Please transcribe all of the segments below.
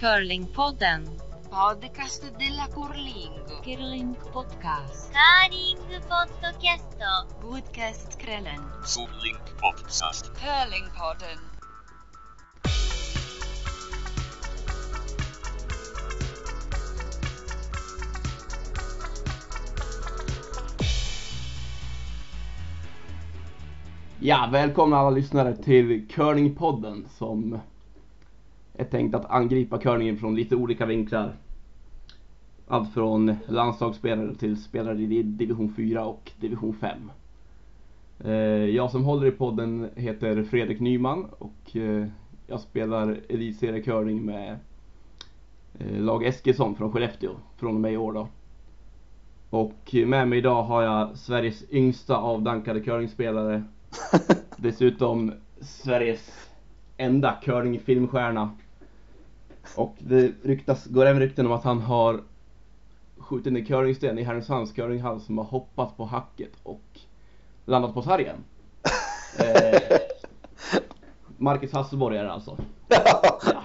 Curlingpodden. Podcast della curling. Curlingpodcast. Curlingpodcast. Podcastkvällen. Curlingpodcast. Curlingpodden. Ja, välkomna alla lyssnare till Curlingpodden som är tänkt att angripa curlingen från lite olika vinklar. Allt från landslagsspelare till spelare i division 4 och division 5. Eh, Jag som håller i podden heter Fredrik Nyman och eh, jag spelar elitserie curling med eh, lag Eskilsson från Skellefteå från och med i år då. Och med mig idag har jag Sveriges yngsta avdankade curlingspelare Dessutom Sveriges enda curling-filmstjärna. Och det ryktas, går även rykten om att han har skjutit en curlingsten i Härnösands curlinghall som har hoppat på hacket och landat på sargen. Eh, Marcus Hasselborg är det alltså. Ja.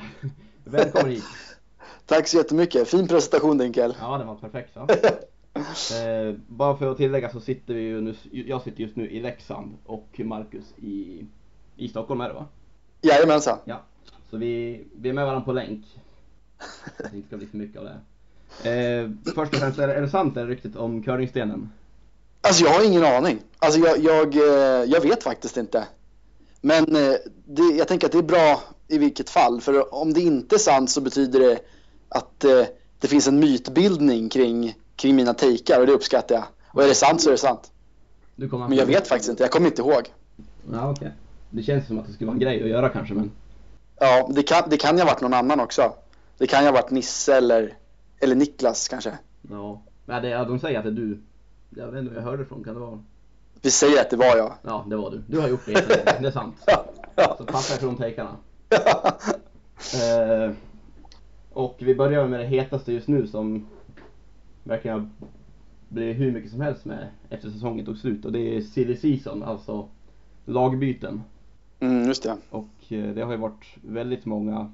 Välkommen hit. Tack så jättemycket. Fin presentation Dinkel. Ja, den var perfekt va? Eh, bara för att tillägga så sitter vi ju nu, jag sitter just nu i Leksand och Marcus i, i Stockholm är det va? Jajamensan. Ja. Så vi, vi är med varandra på länk. Det inte ska bli för mycket av det. Eh, först och främst, är det, är det sant det här ryktet om curlingstenen? Alltså jag har ingen aning. Alltså jag, jag, eh, jag vet faktiskt inte. Men eh, det, jag tänker att det är bra i vilket fall. För om det inte är sant så betyder det att eh, det finns en mytbildning kring, kring mina takear och det uppskattar jag. Och är det sant så är det sant. Men jag vet faktiskt inte. Jag kommer inte ihåg. Ja, okej. Det känns som att det skulle vara en grej att göra kanske, men Ja, det kan, det kan ju ha varit någon annan också. Det kan ju ha varit Nisse eller, eller Niklas kanske. ja. Men det, ja, de säger att det är du. Jag vet inte var jag hörde från, kan det vara? Vi säger att det var jag. Ja, det var du. Du har gjort det, det är sant. Så passa från takarna. Eh, och vi börjar med det hetaste just nu som verkligen har blivit hur mycket som helst med efter säsongen tog slut och det är silly season, alltså lagbyten. Mm, just det. Och det har ju varit väldigt många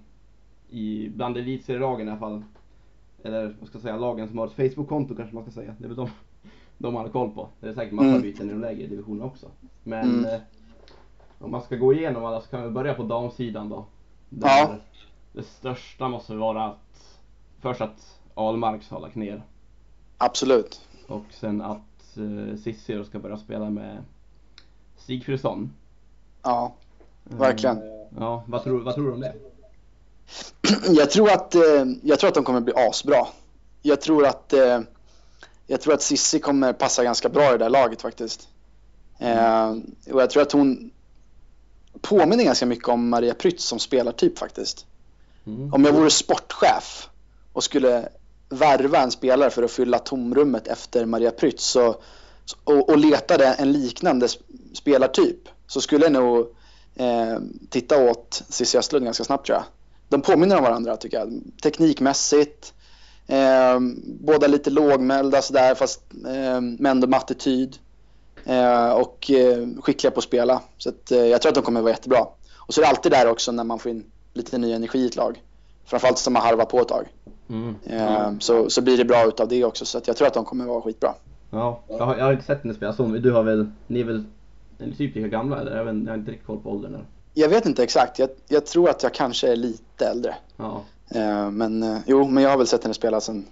i, bland elitserielagen i alla fall. Eller vad ska jag säga, lagen som har ett Facebook-konto kanske man ska säga. Det är väl de, de man har koll på. Det är säkert massa Mm. byten i de lägre divisionerna också. Men Mm. eh, om man ska gå igenom alla så kan vi börja på damsidan då. Där Ja. Det största måste vara att först att Almarks har lagt ner Absolut. och sen att eh, Cissi ska börja spela med Sigfridsson. Ja, verkligen. Eh, Ja, vad tror, vad tror du om det? Jag tror att, eh, jag tror att de kommer bli asbra. Jag tror att, eh, jag tror att Sissi kommer passa ganska bra i det där laget faktiskt. Eh, och jag tror att hon påminner ganska mycket om Maria Prytz som spelartyp faktiskt. Mm. Om jag vore sportchef och skulle värva en spelare för att fylla tomrummet efter Maria Prytz så, och, och letade en liknande sp- spelartyp så skulle jag nog eh, titta åt Cissi Östlund ganska snabbt tror jag. De påminner om varandra tycker jag. Teknikmässigt, eh, båda lite lågmälda sådär fast eh, men ändå med attityd. Eh, och eh, skickliga på att spela. Så att, eh, jag tror att de kommer vara jättebra. Och så är det alltid där också när man får in lite ny energi i ett lag. Framförallt som har harvat på ett tag. Mm. Eh, så, så blir det bra utav det också. Så att jag tror att de kommer vara skitbra. Ja, jag har, jag har inte sett henne spela så, men du har väl, ni är väl är ni typ lika gamla eller? Jag, vet, jag har inte riktigt koll på åldern. Eller? Jag vet inte exakt. Jag, jag tror att jag kanske är lite äldre. Ja, Eh, men eh, jo, men jag har väl sett henne spela sen,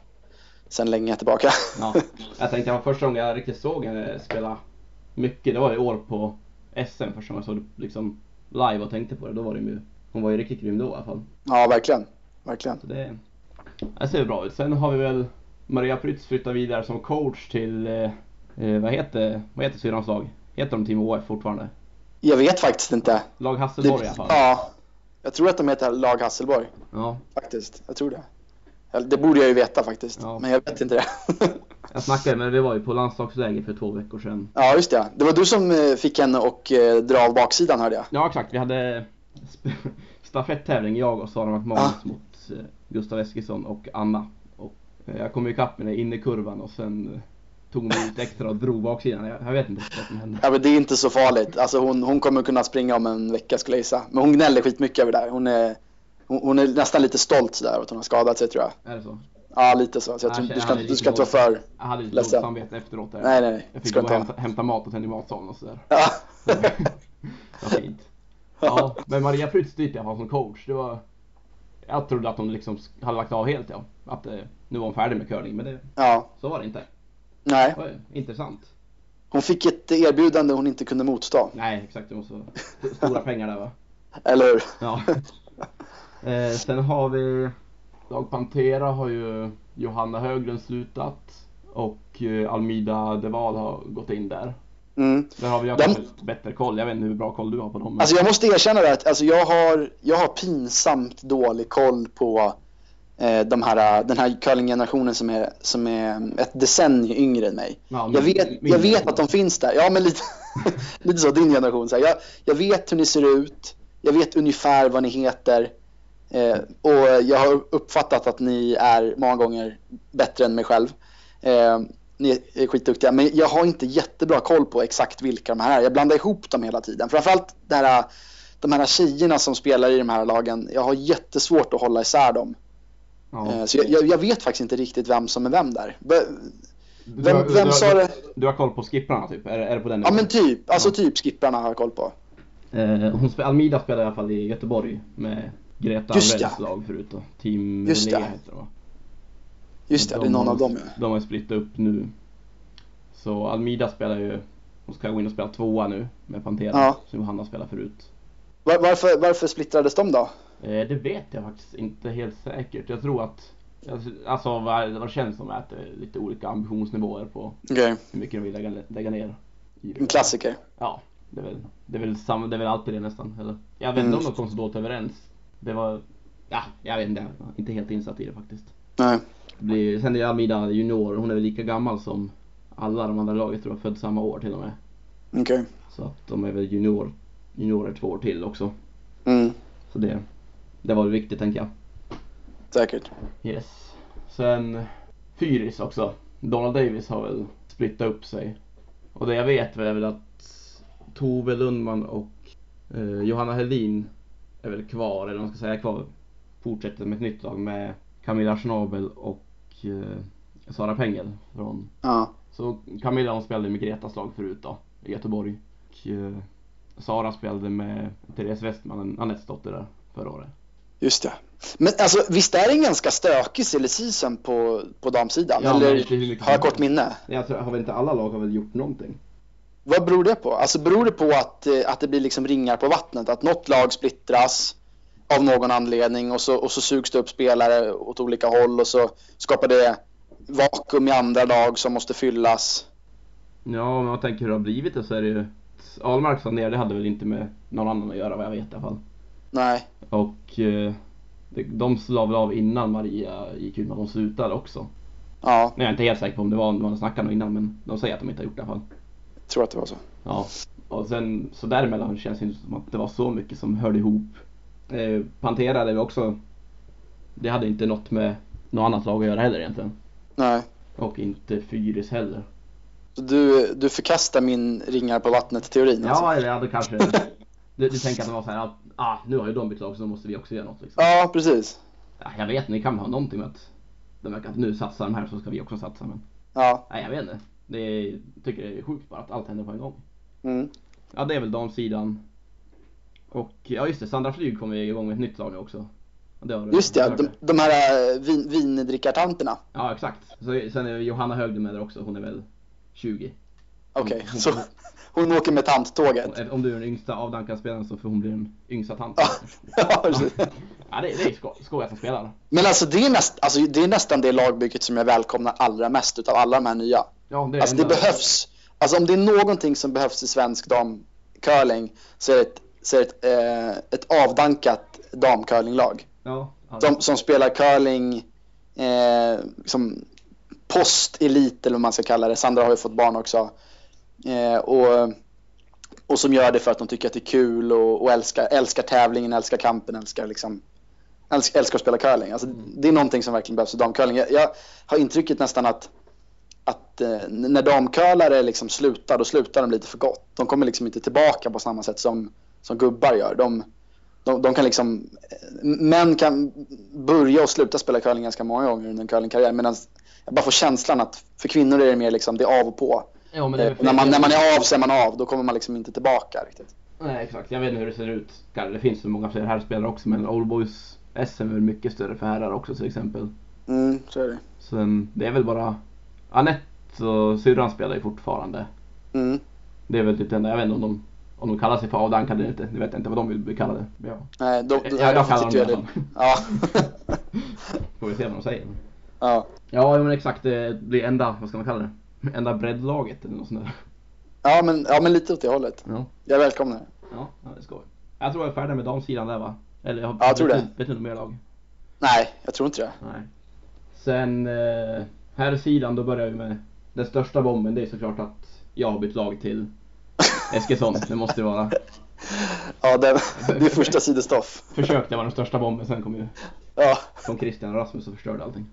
sen länge tillbaka. ja. Jag tänkte att första gången jag riktigt såg henne spela mycket, det var i år på SM första gången jag såg det liksom live och tänkte på det. Då var det ju, hon var ju riktigt grym då i alla fall. ja, verkligen. Verkligen. Så det, det ser bra ut. Sen har vi väl Maria Prytz flyttat vidare som coach till, eh, eh, vad heter, vad heter syrrans lag? Heter de Team HF fortfarande? Jag vet faktiskt inte. Lag Hasselborg i alla fall. ja, jag tror att de heter Lag Hasselborg. Ja. Faktiskt. Jag tror det. Det borde jag ju veta faktiskt. Ja. Men jag vet inte det. Jag snackade med vi var ju på landslagsläger för två veckor sedan. ja, just det. Det var du som eh, fick henne att eh, dra av baksidan hörde jag. Ja exakt, vi hade stafetttävling jag och Sara McManus Ah. mot eh, Gustav Eskilsson och Anna. Och jag kom ikapp med det in i kurvan och sen tog hon ut extra och drog baksidan. Jag, jag vet inte vad som hände. Ja, men det är inte så farligt. Alltså hon, hon kommer kunna springa om en vecka skulle jag gissa. Men hon gnäller skitmycket över det där. Hon är hon, hon är nästan lite stolt sådär att hon har skadat sig tror jag. Är det så? Ja, lite så. så jag Jag tror, känner- du, jag ska, du lite ska inte vara för... Jag hade lite dåligt samvete efteråt. Där. Nej, nej, nej. Jag fick gå och hämta, hämta mat och i matsalen och sådär. Ja. Det var fint. Ja, men Maria Prytz i alla fall som coach, det var... Jag trodde att hon liksom hade lagt av helt ja. Att eh, nu var hon färdig med curling, men det, ja. så var det inte. Nej, var intressant. hon fick ett erbjudande hon inte kunde motstå. Nej, exakt. Det vara st- stora pengar där va? Eller hur? Ja. Eh, sen har vi Lag Pantera har ju Johanna Höglund slutat och eh, Almida Deval har gått in där. Mm. Där har vi jag De- kanske bättre koll. Jag vet inte hur bra koll du har på dem. Men... Alltså jag måste erkänna det att alltså jag, har, jag har pinsamt dålig koll på de här, den här curlinggenerationen som är, som är ett decennium yngre än mig. Ja, Jag vet, jag vet att de finns där. Ja, men lite, lite så, din generation. Så här. Jag, jag vet hur ni ser ut. Jag vet ungefär vad ni heter. Eh, och jag har uppfattat att ni är många gånger bättre än mig själv. Eh, ni är skitduktiga, men jag har inte jättebra koll på exakt vilka de här är. Jag blandar ihop dem hela tiden. Framförallt det här, de här tjejerna som spelar i de här lagen. Jag har jättesvårt att hålla isär dem. Ja. Eh, så jag, jag, vet faktiskt inte riktigt vem som är vem där. Du Vem, har- vem du, sa har- det? Du har koll på skipprarna typ? Är, är det på den Ja men typ, alltså Ja. typ skipprarna har jag koll på. Eh, hon spe, Almida spelar i alla fall i Göteborg med Greta ja. lag förut då. Team Just ja. heter det va? Just det, De det är någon har- av dem ja. De har ju splittat upp nu. Så Almida spelar ju, hon ska gå in och spela tvåa nu med Pantera. Ja. Som Johanna spelade förut. Var, varför, varför splittrades de då? Eh, det vet jag faktiskt inte helt säkert. Jag tror att, alltså vad, vad det känns som är att det är lite olika ambitionsnivåer på Okej, hur mycket de vill lägga, lägga ner. en klassiker. Ja, det är väl, det är väl, samma, det är väl alltid det nästan. Eller? Jag vet inte Mm. om de kom så dåligt överens. Det var, ja, jag vet inte. Jag inte helt insatt i det faktiskt. Nej. Det blir, sen är Almida junior, hon är väl lika gammal som alla de andra laget tror jag, född samma år till och med. Okej. Så att de är väl junior, juniorer två år till också. Mm, Så det, det var viktigt tänker jag. säkert. Yes. Sen Fyris också. Donald Davis har väl splittat upp sig. Och det jag vet är väl att Tove Lundman och eh, Johanna Helin är väl kvar, eller man ska säga kvar. Fortsätter med ett nytt lag med Camilla Schnabel och eh, Sara Pengel från Ja, Så Camilla hon spelade med Gretas lag förut då, i Göteborg. Och eh, Sara spelade med Therese Westman, Anettes dotter där, förra året. Just det. Men alltså visst är det en ganska stökig silly season på, på damsidan? Ja, Eller mycket har jag kort minne? Jag tror, har väl inte alla lag har väl gjort någonting? Vad beror det på? Alltså beror det på att, eh, att det blir liksom ringar på vattnet? Att något lag splittras av någon anledning och så, och så sugs det upp spelare åt olika håll och så skapar det vakuum i andra lag som måste fyllas. Ja, om man tänker hur det har blivit det så är det ju... Ahlmark sa ner, det hade väl inte med någon annan att göra vad jag vet i alla fall. Nej, Och eh, de la väl av innan Maria gick ut när de slutade också. ja, är jag inte helt säker på om det var någon snackade innan men de säger att de inte har gjort det i alla fall. jag tror att det var så. Ja, och sen så däremellan känns det inte som att det var så mycket som hörde ihop. Eh, Pantera det var också, det hade inte något med något annat lag att göra heller egentligen. Nej. Och inte Fyris heller. Så du, du förkastar min ringar på vattnet-teorin alltså? Ja, eller jag hade kanske, du, du tänker att det var så här att ah, nu har ju de bytt lag så då måste vi också göra något liksom. Ja, precis. Ja, jag vet inte, det kan ha någonting med att de verkar att nu satsar de här så ska vi också satsa men Ja. nej jag vet inte. Det är, tycker det är sjukt bara att allt händer på en gång. Mm. Ja det är väl damsidan. Och ja just det, Sandra Flyg kommer igång med ett nytt lag nu också. Det Just det, de, de här äh, vin, vindrickartanterna. Ja exakt. Så, sen är Johanna med där också, hon är väl 20. Okej, Hon- så hon åker med tanttåget. Om du är den yngsta avdankade så får hon bli den yngsta tanten. Ja, precis. Ja det, det är sko- skoj att de spelar. Men alltså det, är näst, alltså det är nästan det lagbygget som jag välkomnar allra mest utav alla de här nya. Ja det är Alltså det behövs. Alltså om det är någonting som behövs i svensk damcurling så är det ett, så är det ett, eh, ett avdankat damcurlinglag. Ja, ja. Som, som spelar curling eh, som post-elit eller vad man ska kalla det. Sandra har ju fått barn också. Eh, och, och som gör det för att de tycker att det är kul och, och älskar, älskar tävlingen, älskar kampen, älskar liksom älskar, älskar att spela curling. Alltså, Det är någonting som verkligen behövs i damcurling. Jag, jag har intrycket nästan att, att eh, när damcurlare liksom slutar, då slutar de lite för gott. De kommer liksom inte tillbaka på samma sätt som, som gubbar gör. De, de, de kan liksom män kan börja och sluta spela curling ganska många gånger under en curlingkarriär medan jag bara får känslan att för kvinnor är det mer liksom det är av och på. Ja, men det Eh, när, man, när man är av så är man av, då kommer man liksom inte tillbaka riktigt. Nej exakt, jag vet inte hur det ser ut. Kanske Det finns så många fler herrspelare också men Old Boys SM är mycket större för herrar också till exempel. Mm, så är det. Sen det är väl bara Anette och syrran spelar ju fortfarande. Mm. Det är väl typ det enda, jag vet inte om de, om de kallar sig för avdankade eller inte. Det vet jag inte vad de vill bli kallade. Ja. Nej, Jag, då, jag, då kallar dem det jag det. Ja. Får vi se vad de säger. ja. Ja men exakt, det blir enda, vad ska man kalla det? Enda breddlaget eller något sånt där. Ja, men, ja, men lite åt det hållet. Ja, Jag välkomnar ja, ja det ska. Jag tror jag är färdig med damsidan där va? Eller jag, Ja, jag tror vet, det. vet inte om mer lag. Nej, jag tror inte det. Nej. Sen eh, här sidan då börjar vi med den största bomben. Det är såklart att jag har bytt lag till Eskilsson. Det måste det vara. Ja, det, det första sidestoff. Försökte vara den största bomben. Sen kom ju Ja, kom Christian och Rasmus och förstörde allting.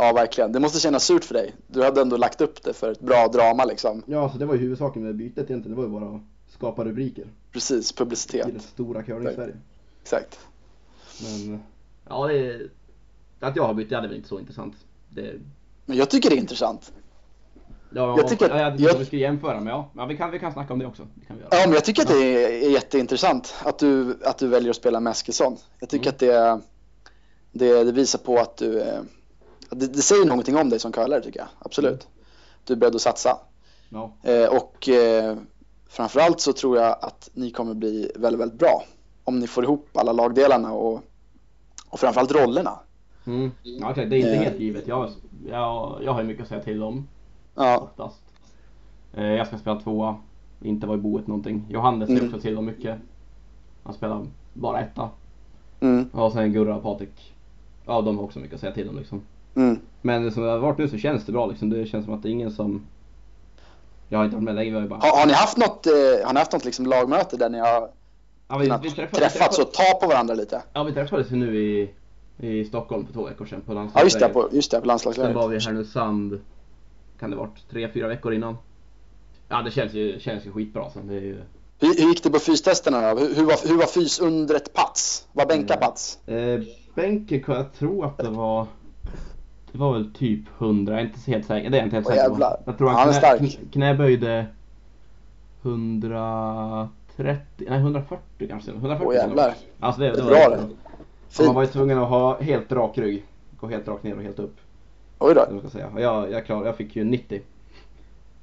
Ja, verkligen. Det måste kännas surt för dig. Du hade ändå lagt upp det för ett bra drama liksom. Ja, så det var ju huvudsaken med bytet egentligen. Det var ju bara att skapa rubriker Precis, publicitet. i det stora curling-Sverige. Exakt. Men ja, det är, att jag har bytt det är väl inte så intressant. Det, Men jag tycker det är intressant. ja, Jag tycker att- ja, jag jag- om vi ska jämföra men ja, ja vi, kan, vi kan snacka om det också. Det kan vi göra. Ja, men jag tycker att det är, är jätteintressant att du, att du väljer att spela med Eskilsson. Jag tycker Mm. att det, det, det visar på att du, eh, det, det säger någonting om dig som curlare tycker jag. Absolut. Du är beredd att satsa. Ja. Eh, och eh, framförallt så tror jag att ni kommer bli väldigt, väldigt bra. Om ni får ihop alla lagdelarna och, och framförallt rollerna. Mm. Ja, okej, det är inte Eh. helt givet. Jag, jag, jag har ju mycket att säga till om Ja, oftast. Eh, jag ska spela tvåa, inte vara i boet någonting. Johannes Mm. också till om mycket. Han spelar bara etta. mm, Och sen Gurra och Patrik. Ja, de har också mycket att säga till om liksom. Mm. Men som det har varit nu så känns det bra liksom. Det känns som att det är ingen som... Jag har inte varit med länge, bara... Har, har ni haft något, eh, har ni haft något liksom lagmöte där ni har Ja, vi, vi träffades, träffats och ta på varandra lite? Ja, vi träffades ju nu i, i Stockholm för två veckor sedan på Ja just det, på, just det, på Sen landslagsläget. var vi i Härnösand, kan det varit tre, fyra veckor innan. Ja, det känns ju, känns ju skitbra sen. Det är ju... Hur, hur gick det på fystesterna då? Hur, hur, var, hur var fys under ett pass? Var bänka pass? Eh, bänken, jag tror att det var... Det var väl typ 100, jag är inte helt säker. Det är jag inte helt säker på. Jag tror Ja, han han knä, knäböjde 130, nej 140 kanske. 140 Åh jävlar. Alltså det, det, var bra det. Och man Fint. var ju tvungen att ha helt rak rygg. Gå helt rakt ner och helt upp. Oj då. Ska säga. Jag, jag, klar, jag fick ju 90.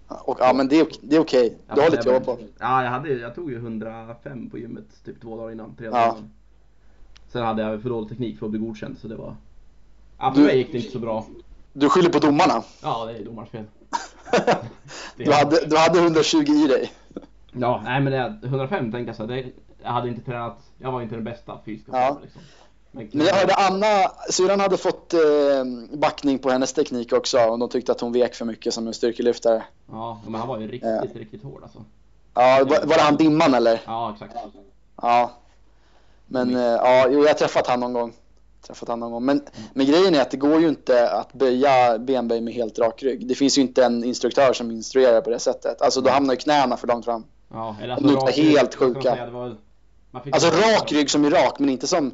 Och, ja men det är, det är okej. Du har lite att jobba på. Ja, jag, hade, jag tog ju 105 på gymmet typ två dagar innan. Tre Ja. dagar innan. Sen hade jag för dålig teknik för att bli godkänd så det var... Ja, för Du- mig gick det inte så bra. Du skyller på domarna. Ja, det är domarens fel. Du hade, du hade 120 i dig. Ja, nej men det, 105 tänkte jag så. Det, jag hade inte tränat, jag var inte den bästa fysiska Ja. liksom. Men, Men jag hörde Anna, syrran hade fått eh, backning på hennes teknik också och de tyckte att hon vek för mycket som en styrkelyftare. Ja, men han var ju riktigt, Ja. riktigt hård alltså. Ja, var, var det han Dimman eller? Ja, exakt. Ja. Men eh, ja, jag har träffat han någon gång. Träffat han någon gång. Men, men grejen är att det går ju inte att böja benböj med helt rak rygg. Det finns ju inte en instruktör som instruerar på det sättet. Alltså då hamnar ju knäna för långt fram. Ja, eller De luktar rak helt sjuka. säga, det var, Alltså rak rygg som är rak men inte som,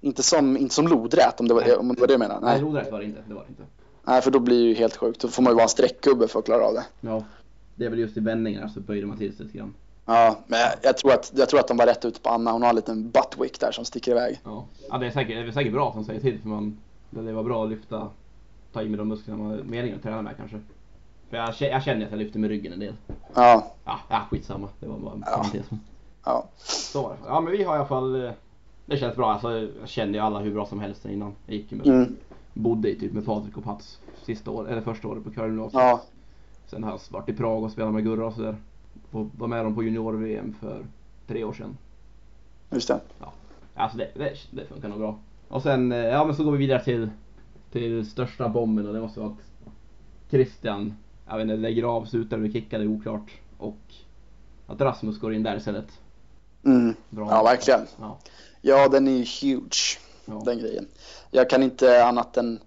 inte som, inte som lodrät om det var, om det, var det du menar. Nej, Nej. lodrätt var det inte. Det var det inte. Nej, för då blir det ju helt sjukt. Då får man ju vara en streckgubbe för att klara av det. Ja. Det är väl just i vändningarna så böjde man till sig lite grann. Ja, men jag, tror att, jag tror att de var rätt ute på Anna. Hon har en liten buttwick där som sticker iväg. Ja, ja det, är säkert, det är säkert bra de säger till för man, det var bra att lyfta, ta i med de musklerna man har meningen att träna med kanske. För jag, jag känner att jag lyfter med ryggen en del. Ja, Ja, ja skitsamma. Det var bara en Ja. ja. Så var det. Ja men vi har i alla fall, eh, det känns bra. Alltså, jag kände ju alla hur bra som helst innan. Jag gick med, Mm. bodde i typ med Patrik och Pats sista år, eller första året på Curlinggymnasiet. Ja, Sen har jag varit i Prag och spelat med Gurra och sådär. Och var med dem på junior-VM för tre år sedan. just det. Alltså det, det, det funkar nog bra. Och sen, eh, ja men så går vi vidare till, till största bomben och det måste vara att Christian, jag vet inte, lägger av, slutar eller kickar, det är oklart. Och att Rasmus går in där istället. Mm. Bra. Ja, verkligen. Ja, Ja, den är ju huge, ja. den grejen. Jag kan inte annat än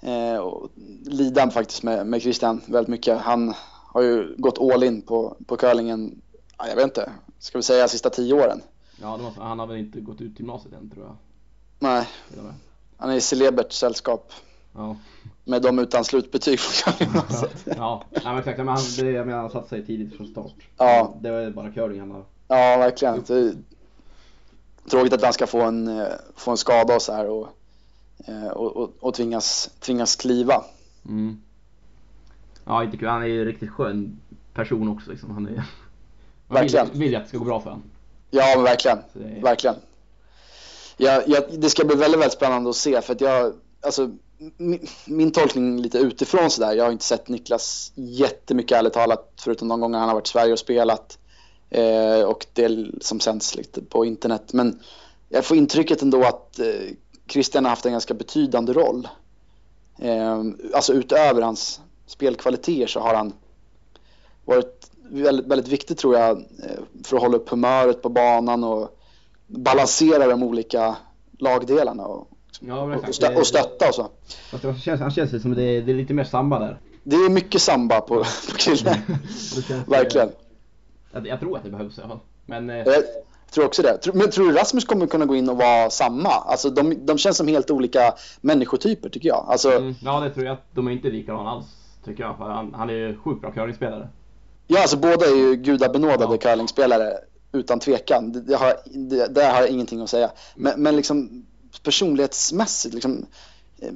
eh, lida faktiskt med, med Christian väldigt mycket. Han har ju gått all in på, på curlingen, ja, jag vet inte, ska vi säga sista tio åren? ja måste, han har väl inte gått ut gymnasiet än tror jag. Nej, han är i celebert sällskap. Ja. Med de utan slutbetyg från curlinggymnasiet. Ja, nej, men exakt. Men han, det, jag menar, han satte sig tidigt från start. Ja. Det var bara curling han har. Ja, verkligen. Det tråkigt att han ska få en, få en skada och så här och, eh, och, och, och tvingas, tvingas kliva. Mm. Ja, inte kul. Han är ju en riktigt skön person också liksom. Han är... Verkligen. Vill, vill att det ska gå bra för honom. Ja, men verkligen. Det Verkligen. Ja, ja, det ska bli väldigt, väldigt spännande att se för att jag, alltså min, min tolkning lite utifrån sådär, jag har inte sett Niklas jättemycket ärligt talat förutom de gånger han har varit i Sverige och spelat eh, och det som sänds lite på internet. Men jag får intrycket ändå att eh, Christian har haft en ganska betydande roll. Eh, alltså utöver hans spelkvaliteter så har han varit väldigt, väldigt viktig tror jag eh, för att hålla upp humöret på banan och balansera de olika lagdelarna och, Ja, och, stö- och stötta och så. Fast det känns, han känns som det är, det är lite mer samba där. Det är mycket samba på, på killen. Verkligen. Jag, jag tror att det behövs i alla fall. Men eh, Jag tror också det. Men tror du Rasmus kommer kunna gå in och vara samma? Alltså de, de känns som helt olika människotyper tycker jag. Alltså, mm, ja, det tror jag att de är inte likadana alls. Tycker jag. Han, han är ju sjukt bra curlingspelare. ja, alltså båda är ju gudabenådade Ja. curlingspelare utan tvekan. Det, det har, det, där har jag ingenting att säga. Men, men liksom personlighetsmässigt, liksom, eh,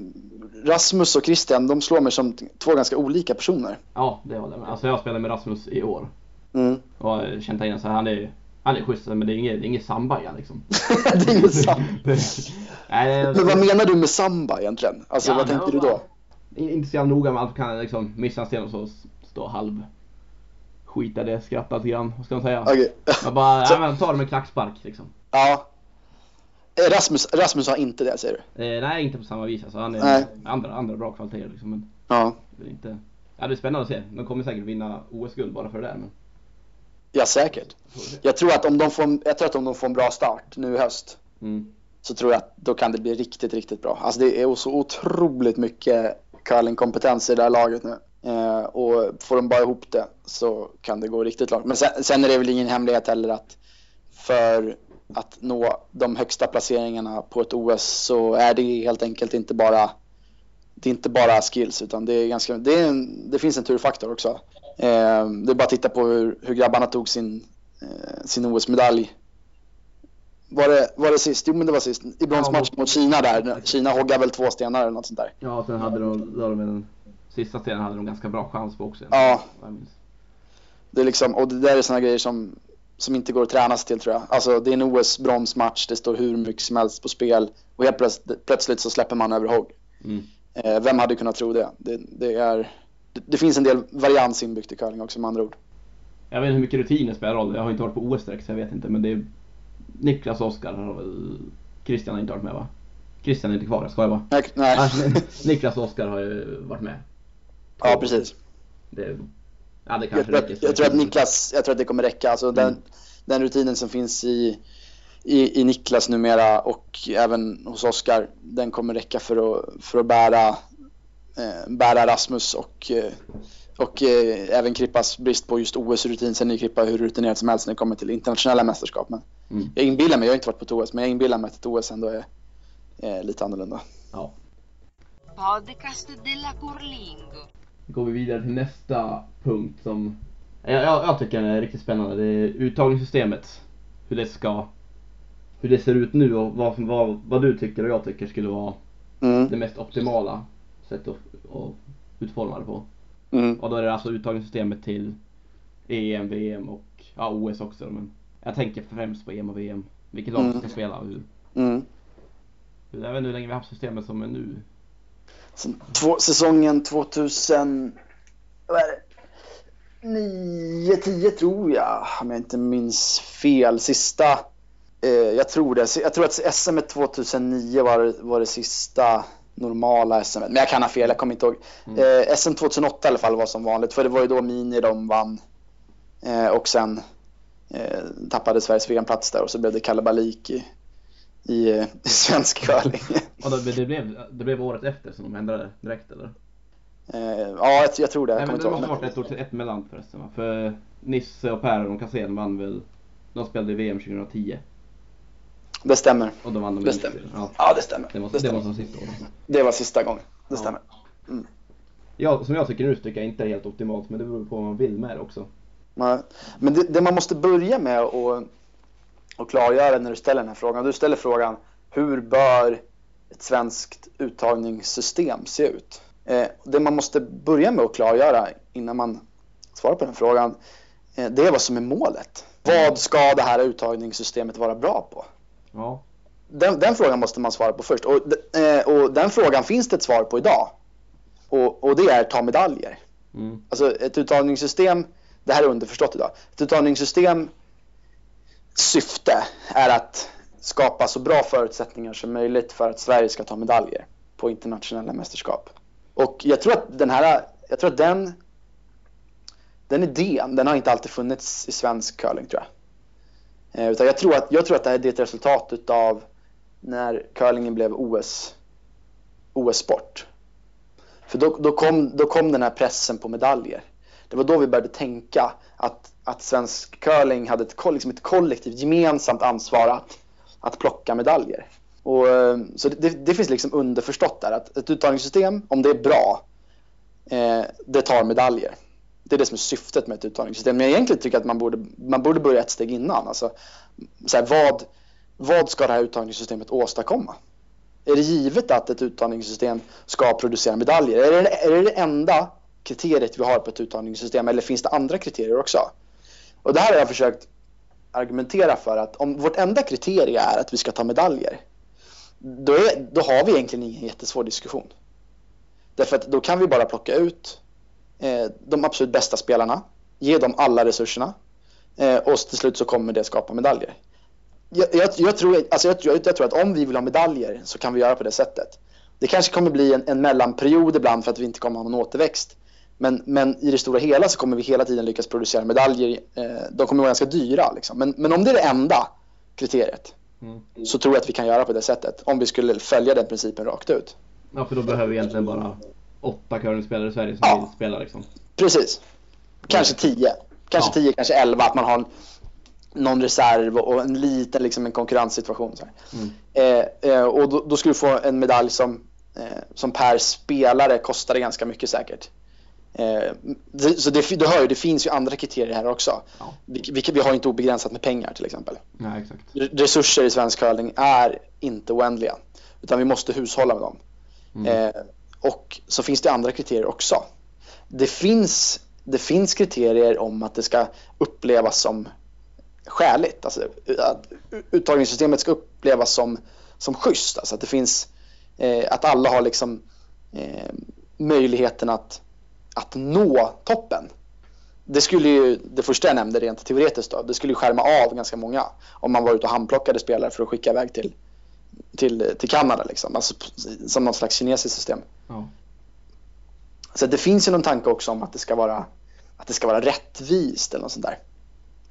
Rasmus och Christian, de slår mig som två ganska olika personer. Ja, det var det. Alltså jag spelade med Rasmus i år. Mm. Och har känt igen så här, han är han är schysst men det är inget, det är inget samba i han, liksom. det är inget Men vad menar du med samba egentligen? Alltså Ja, vad tänkte du då? Inte så jävla noga med allt kan liksom missa en sten och så stå halv skita det, skratta lite grann. Vad ska man säga? Okej. Jag bara, Så- men ta det med klackspark liksom. Ja. Eh, Rasmus, Rasmus har inte det säger du? Eh, nej, inte på samma vis alltså. Han är Nej. andra, andra bra kvaliteter liksom. Men Ja. inte... Ja, det är spännande att se. De kommer säkert vinna OS-guld bara för det där. Men... Ja, säkert. Jag tror att om de får, jag tror att om de får en bra start nu i höst Mm. så tror jag att då kan det bli riktigt, riktigt bra. Alltså det är så otroligt mycket curlingkompetens i det här laget nu. Eh, och får de bara ihop det så kan det gå riktigt långt. Men sen, sen är det väl ingen hemlighet heller att för att nå de högsta placeringarna på ett OS så är det helt enkelt inte bara det är inte bara skills utan det, är ganska, det, är en, det finns en turfaktor också. Eh, det är bara att titta på hur, hur grabbarna tog sin, eh, sin OS-medalj. Var det, var det sist? Jo men det var sist. I bronsmatchen Ja, mot Kina där. Kina hoggade väl två stenar eller något sånt där. Ja, sen hade de, då de den sista stenen hade de ganska bra chans på också. Ja. Det är liksom, och det där är såna grejer som, som inte går att träna sig till tror jag. Alltså det är en OS-bronsmatch, det står hur mycket som helst på spel och helt plötsligt, plötsligt så släpper man över hogg. Mm. Eh, vem hade kunnat tro det? Det, det, är, det, det finns en del varians inbyggt i curling också med andra ord. Jag vet inte hur mycket rutiner spelar roll. Jag har inte varit på OS direkt så jag vet inte. Men det är Niklas och Oskar har väl... Christian har inte varit med va? Christian är inte kvar, jag skojar bara. Nej, nej. Alltså, Niklas och Oskar har ju varit med. ja precis. Det, ja, det Jag, kanske jag, räcker. jag tror att Niklas, jag tror att det kommer räcka. Alltså den, Mm. den rutinen som finns i, i, i Niklas numera och även hos Oskar, den kommer räcka för att, för att bära, eh, bära Rasmus och, eh, och eh, även Krippas brist på just OS-rutin. Sen är Krippa hur rutinerad som helst när det kommer till internationella mästerskap. Men Mm. jag inbillar mig, jag har inte varit på ett OS, men jag inbillar mig att ett OS ändå är, är lite annorlunda. Ja. Podcast della Curlingo. Går vi vidare till nästa punkt som jag, jag, jag tycker är riktigt spännande. Det är uttagningssystemet. Hur det ska hur det ser ut nu och vad, vad, vad du tycker och jag tycker skulle vara Mm. det mest optimala sättet att, att utforma det på. Mm. Och då är det alltså uttagningssystemet till EM, VM och ja, OS också. Men jag tänker främst på EM och VM. Vilket lag som Mm. ska spela och hur, Mm. jag vet inte hur länge vi har haft systemet som är nu. Sen två, säsongen 2000, vad är det? 9, 10 tror jag, om jag inte minns fel. Sista, eh, jag tror det. Jag tror att SM 2009 var, var det sista normala SM. Men jag kan ha fel, jag kommer inte ihåg. Mm. Eh, SM 2008 i alla fall var som vanligt, för det var ju då Mini de vann. Eh, och sen eh, tappade Sveriges VM-plats där och så blev det kalabalik i, i, eh, i svensk curling. Då, det, blev, det blev året efter som de ändrade direkt eller? Eh, ja, jag, jag tror det. Nej men det måste ihåg. varit ett år till ett mellan förresten? För Nisse och Per och Cassén vann väl De spelade i VM 2010 Det stämmer. Och de Det inte. stämmer. Ja, Ja, det stämmer. det måste, det, det måste vara sista året. det var sista gången. Det Ja. stämmer. Ja, som jag tycker nu tycker jag inte är helt optimalt, men det beror på vad man vill med det också. Nej. Men det, det man måste börja med att och klargöra när du ställer den här frågan. Du ställer frågan hur bör ett svenskt uttagningssystem se ut? Eh, det man måste börja med att klargöra innan man svarar på den frågan eh, det är vad som är målet. Vad ska det här uttagningssystemet vara bra på? Ja, Den, den frågan måste man svara på först. Och, eh, och den frågan finns det ett svar på idag. Och, och det är ta medaljer. mm. Alltså ett uttagningssystem, det här är underförstått idag. Ett uttagningssystem syfte är att skapa så bra förutsättningar som möjligt för att Sverige ska ta medaljer på internationella mästerskap. Och jag tror att den här, jag tror att den, den idén, den har inte alltid funnits i svensk curling tror jag. Eh, utan jag tror att, jag tror att det här är ett resultat utav när curlingen blev OS, OS-sport. För då, då, kom, då kom den här pressen på medaljer. Det var då vi började tänka att, att svensk curling hade ett, liksom ett kollektivt gemensamt ansvar att, att plocka medaljer. Och, eh, så det, det finns liksom underförstått där att ett uttagningssystem, om det är bra, eh, det tar medaljer. Det är det som är syftet med ett uttagningssystem. Men jag egentligen tycker att man borde, man borde börja ett steg innan. Alltså, så här, vad, vad ska det här uttagningssystemet åstadkomma? Är det givet att ett uttagningssystem ska producera medaljer? Är det, är det det enda kriteriet vi har på ett uttagningssystem eller finns det andra kriterier också? Och det här har jag försökt argumentera för att om vårt enda kriterie är att vi ska ta medaljer då, är, då har vi egentligen ingen jättesvår diskussion. Därför att då kan vi bara plocka ut de absolut bästa spelarna, ge dem alla resurserna eh, och till slut så kommer det skapa medaljer. Jag, jag, jag, tror, alltså jag, jag, jag tror att om vi vill ha medaljer så kan vi göra på det sättet. Det kanske kommer bli en, en mellanperiod ibland för att vi inte kommer ha någon återväxt. Men, men i det stora hela så kommer vi hela tiden lyckas producera medaljer. Eh, de kommer vara ganska dyra. Liksom. Men, men om det är det enda kriteriet Mm. så tror jag att vi kan göra på det sättet. Om vi skulle följa den principen rakt ut. ja, för då behöver vi egentligen bara åtta curlingspelare i Sverige som Ja. vill spela liksom. Precis. Kanske tio. Kanske Ja. tio, kanske elva. Att man har någon reserv och en liten liksom, en konkurrenssituation. Mm. Eh, eh, och då, då skulle du få en medalj som, eh, som per spelare kostade ganska mycket säkert. Eh, det, så det, du hör ju, det finns ju andra kriterier här också. Ja. Vi, vi, vi har inte obegränsat med pengar till exempel. Nej. Resurser i svensk curling är inte oändliga. Utan vi måste hushålla med dem. Mm. Och så finns det andra kriterier också. Det finns, det finns kriterier om att det ska upplevas som skäligt. Alltså, att uttagningssystemet ska upplevas som, som schysst. Alltså att det finns, eh, att alla har liksom eh, möjligheten att, att nå toppen. Det skulle ju, det första jag nämnde rent teoretiskt då, det skulle ju skärma av ganska många om man var ute och handplockade spelare för att skicka iväg till, till, till Kanada liksom. Alltså, som någon slags kinesiskt system. Ja. Så det finns ju någon tanke också om att det ska vara, att det ska vara rättvist eller något sånt där.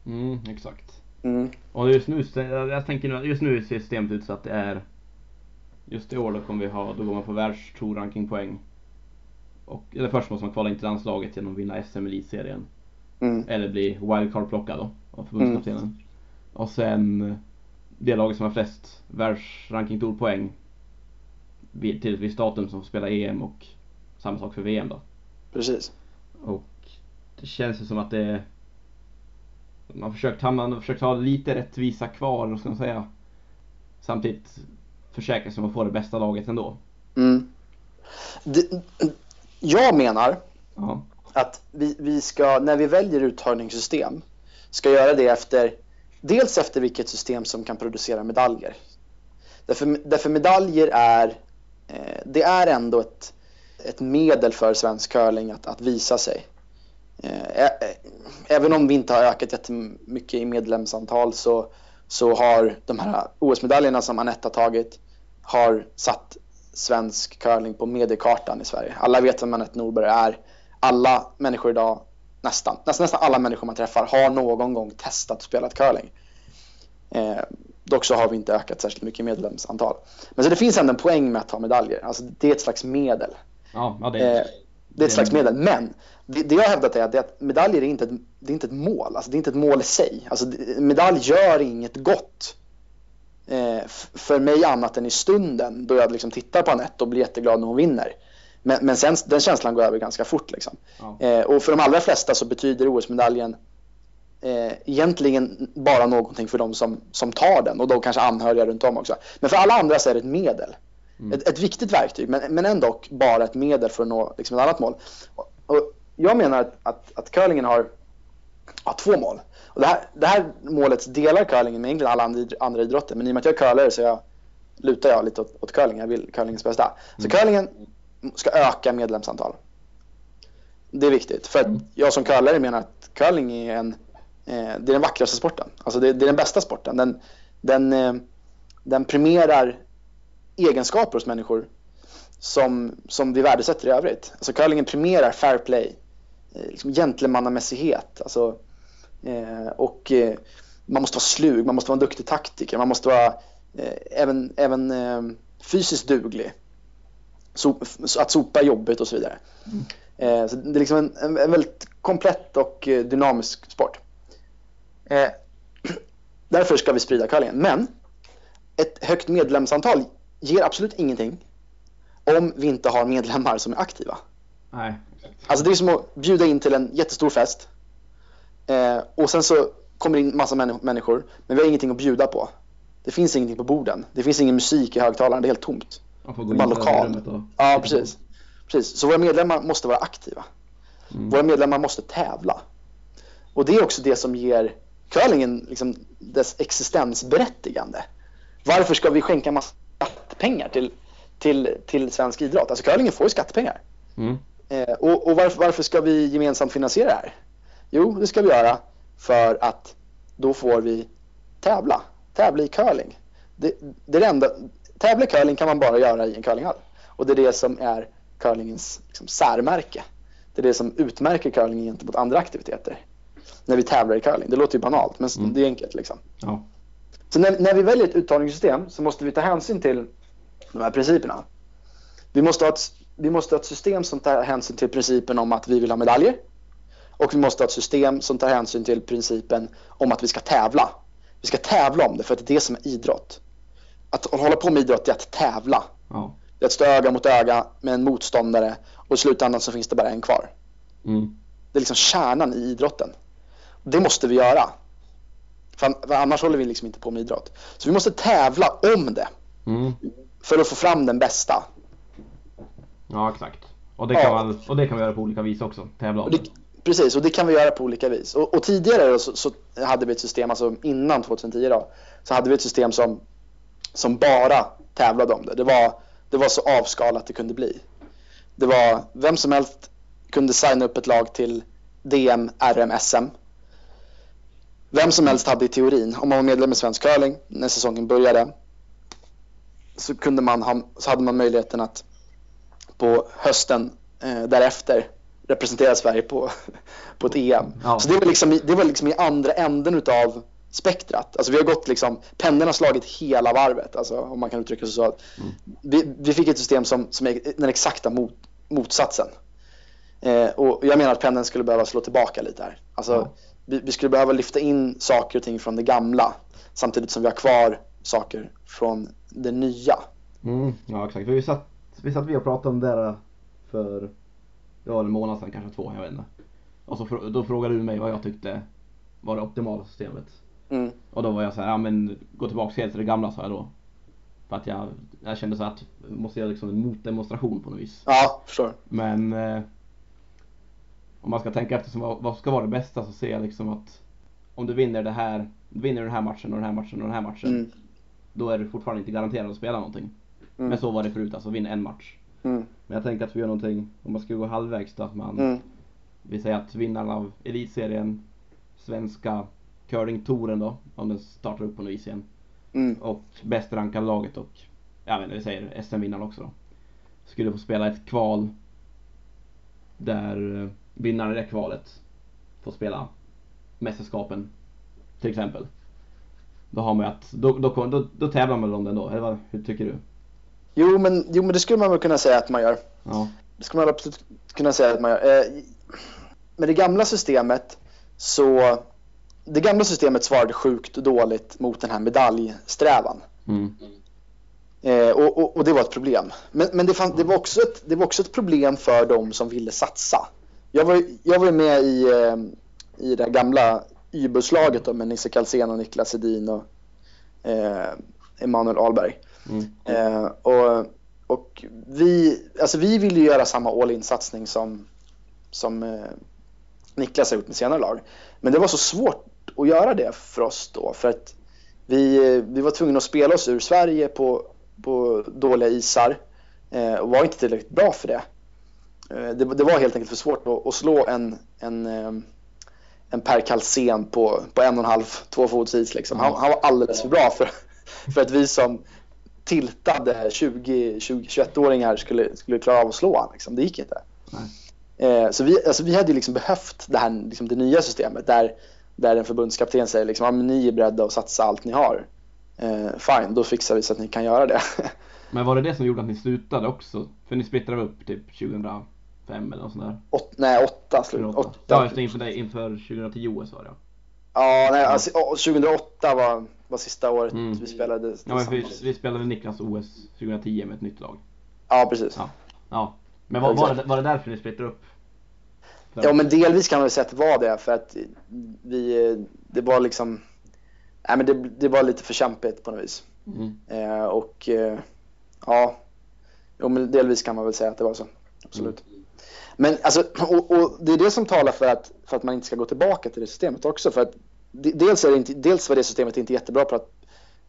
Mm, exakt. Mm. Och just nu, jag tänker nu, just nu är systemet ut så att det är Just i år då kommer vi ha, då går man på världstour-rankingpoäng. Och, eller först måste man kvala in till landslaget genom att vinna SM elitserien. Mm. Eller bli wildcard-plockad då av förbundskaptenen. Och sen det laget som har flest världsrankingtourpoäng vid- till ett visst datum som får spela EM och samma sak för VM då. Precis. Och det känns ju som att det man har försökt, man har försökt ha lite rättvisa kvar, vad ska man säga. Samtidigt försäkra sig om att få det bästa laget ändå. Mm. Det, jag menar Ja. att vi, vi ska, när vi väljer uttagningssystem, ska göra det efter dels efter vilket system som kan producera medaljer. Därför, därför medaljer är, eh, det är ändå ett, ett medel för svensk curling att, att visa sig. Eh, även om vi inte har ökat jättemycket i medlemsantal så, så har de här OS-medaljerna som Anette har tagit har satt svensk curling på mediekartan i Sverige. Alla vet vem Anette Norberg är. Alla människor idag, nästan, nästan, nästan alla människor man träffar har någon gång testat och spelat curling. Eh, dock så har vi inte ökat särskilt mycket medlemsantal. Men så det finns ändå en poäng med att ta medaljer. Alltså det är ett slags medel. Ja, ja det Eh, är det är ett slags medel. Men det, det jag har hävdat är att, är att medaljer är inte ett, det är inte ett mål. Alltså det är inte ett mål i sig. Alltså medalj gör inget gott eh, för mig annat än i stunden då jag liksom tittar på Anette och blir jätteglad när hon vinner. Men, men sen, den känslan går över ganska fort. Liksom. Ja. Eh, och för de allra flesta så betyder OS-medaljen eh, egentligen bara någonting för de som, som tar den och då kanske anhöriga runt om också. Men för alla andra så är det ett medel. Ett, ett viktigt verktyg men, men ändå bara ett medel för att nå liksom, ett annat mål. Och, och jag menar att, att, att curlingen har, har två mål. Och det, här, det här målet delar curlingen med egentligen alla andra, id- andra idrotter men i och med att jag är curlare så jag, lutar jag lite åt, åt curling. Jag vill curlingens bästa. Så curlingen ska öka medlemsantal. Det är viktigt. För att jag som curlare menar att curling är en eh, det är den vackraste sporten. Alltså det, det är den bästa sporten. Den, den, eh, den premierar egenskaper hos människor som, som vi värdesätter i övrigt. Alltså curlingen premierar fair play, eh, liksom gentlemannamässighet. Alltså, eh, och man måste vara slug, man måste vara en duktig taktiker, man måste vara även, även fysiskt duglig. So, att sopa är jobbigt och så vidare. Eh, så det är liksom en, en, väldigt komplett och eh, dynamisk sport. Eh, därför ska vi sprida curlingen. Men ett högt medlemsantal ger absolut ingenting om vi inte har medlemmar som är aktiva. Nej. Alltså det är som att bjuda in till en jättestor fest eh, och sen så kommer det in massa männi- människor men vi har ingenting att bjuda på. Det finns ingenting på borden. Det finns ingen musik i högtalaren. Det är helt tomt. Man får gå in bara i lokal. rummet och... Ja, precis. precis. Så våra medlemmar måste vara aktiva. Mm. Våra medlemmar måste tävla. Och det är också det som ger curlingen liksom, dess existensberättigande. Varför ska vi skänka massa skattepengar till, till, till svensk idrott? Alltså curlingen får ju skattepengar. Mm. Eh, och och varför, varför ska vi gemensamt finansiera det här? Jo, det ska vi göra för att då får vi tävla. Tävla i curling. Det, det är det enda, tävla i curling kan man bara göra i en curlinghall. Och det är det som är curlingens liksom, särmärke. Det är det som utmärker curlingen gentemot andra aktiviteter. När vi tävlar i curling. Det låter ju banalt, men Mm. det är enkelt liksom. Ja. Så när, när vi väljer ett uttagningssystem så måste vi ta hänsyn till de här principerna. Vi måste, ha ett, vi måste ha ett system som tar hänsyn till principen om att vi vill ha medaljer. Och vi måste ha ett system som tar hänsyn till principen om att vi ska tävla. Vi ska tävla om det för att det är det som är idrott. Att hålla på med idrott är att tävla. Ja. Det är att stå öga mot öga med en motståndare och i slutändan så finns det bara en kvar. Mm. Det är liksom kärnan i idrotten. Det måste vi göra. För an- för annars håller vi liksom inte på med idrott. Så vi måste tävla om det Mm. för att få fram den bästa. Ja, exakt. Och det, Ja. kan man, och det kan vi göra på olika vis också. Tävla om det, precis, och det kan vi göra på olika vis. Och, och tidigare så, så hade vi ett system, alltså innan 2010 då, så hade vi ett system som, som bara tävlade om det. Det var, det var så avskalat det kunde bli. Det var vem som helst kunde signa upp ett lag till DM, RM, SM. Vem som helst hade i teorin, om man var medlem i Svensk Curling när säsongen började, så, kunde man ha, så hade man möjligheten att på hösten eh, därefter representera Sverige på, på ett EM. Ja. Så det var, liksom, det var liksom i andra änden utav spektrat. Alltså vi har gått liksom, pendeln har slagit hela varvet, alltså, om man kan uttrycka sig så. Vi, vi fick ett system som, som är den exakta mot, motsatsen. Eh, och jag menar att pendeln skulle behöva slå tillbaka lite här. Alltså, Ja. vi, vi skulle behöva lyfta in saker och ting från det gamla samtidigt som vi har kvar saker från det nya. Mm. Ja, exakt. För vi satt, vi satt och pratade om det där för, var en månad sedan, kanske två, jag vet inte. Och så då frågade du mig vad jag tyckte var det optimala systemet. Mm. Och då var jag så här, ja men gå tillbaka helt till det gamla sa jag då. För att jag, jag kände så att jag måste göra liksom en motdemonstration på något vis. Ja, förstår. Men eh, om man ska tänka efter vad, vad ska vara det bästa så ser jag liksom att om du vinner det här, vinner den här matchen och den här matchen och den här matchen. Mm. Då är du fortfarande inte garanterad att spela någonting. Mm. Men så var det förut, alltså vinna en match. Mm. Men jag tänker att vi gör någonting, om man ska gå halvvägs då, att man, Mm. vi säger att vinnaren av elitserien, svenska curlingtouren då, om den startar upp på något vis igen. Mm. Och bäst rankade laget och, jag vet inte, vi säger SM-vinnaren också då. Skulle få spela ett kval där eh, vinnaren i det kvalet får spela mästerskapen till exempel. Då har man ju att, då, då, då, då, då tävlar man om den då, eller vad, hur tycker du? Jo, men, jo, men det skulle man väl kunna säga att man gör. Ja. Det skulle man absolut kunna säga att man gör. Eh, med det gamla systemet så... Det gamla systemet svarade sjukt dåligt mot den här medaljsträvan. Mm. Eh, och, och, och det var ett problem. Men, men det, fann, det, var också ett, det var också ett problem för de som ville satsa. Jag var, jag var med i, eh, i det gamla Ybus-laget då, med Nisse Kalsén och Niklas Edin och eh, Emanuel Ahlberg. Mm. Eh, och och vi, alltså vi ville göra samma all-in-satsning som, som eh, Niklas har gjort med senare lag. Men det var så svårt att göra det för oss då för att vi, vi var tvungna att spela oss ur Sverige på, på dåliga isar eh, och var inte tillräckligt bra för det. Eh, det. Det var helt enkelt för svårt att, att slå en, en, eh, en Per Kalsén på, på en och en halv, två fots is. Liksom. Han, han var alldeles för bra för, för att vi som tiltade 20-21-åringar skulle, skulle klara av att slå honom. Liksom. Det gick inte. Eh, så vi, alltså, vi hade liksom behövt det, här, liksom, det nya systemet där, där en förbundskapten säger liksom, ah, ni är beredda att satsa allt ni har. Eh, fine, då fixar vi så att ni kan göra det. Men var det det som gjorde att ni slutade också? För ni splittrade upp typ 2005 eller något sånt där? Åt, nej, åtta slut. Åtta. Ja, just det, inför, det- inför 2010 OS var det ja. Ja, nej, alltså, å- 2008 var, var sista året Mm. vi spelade. Ja, men vi, vi spelade Niklas OS 2010 med ett nytt lag. ja precis. Ja. Ja. Men var, var, det, var det därför ni splittrade upp? Ja, men delvis kan man väl säga att det var det för att vi, det var liksom, nej men det, det var lite för kämpigt på något vis. Mm. Eh, och eh, ja, jo, men delvis kan man väl säga att det var så. Absolut. Men alltså, och, och det är det som talar för att, för att man inte ska gå tillbaka till det systemet också. För att de- dels, är det inte, dels var det systemet inte jättebra på att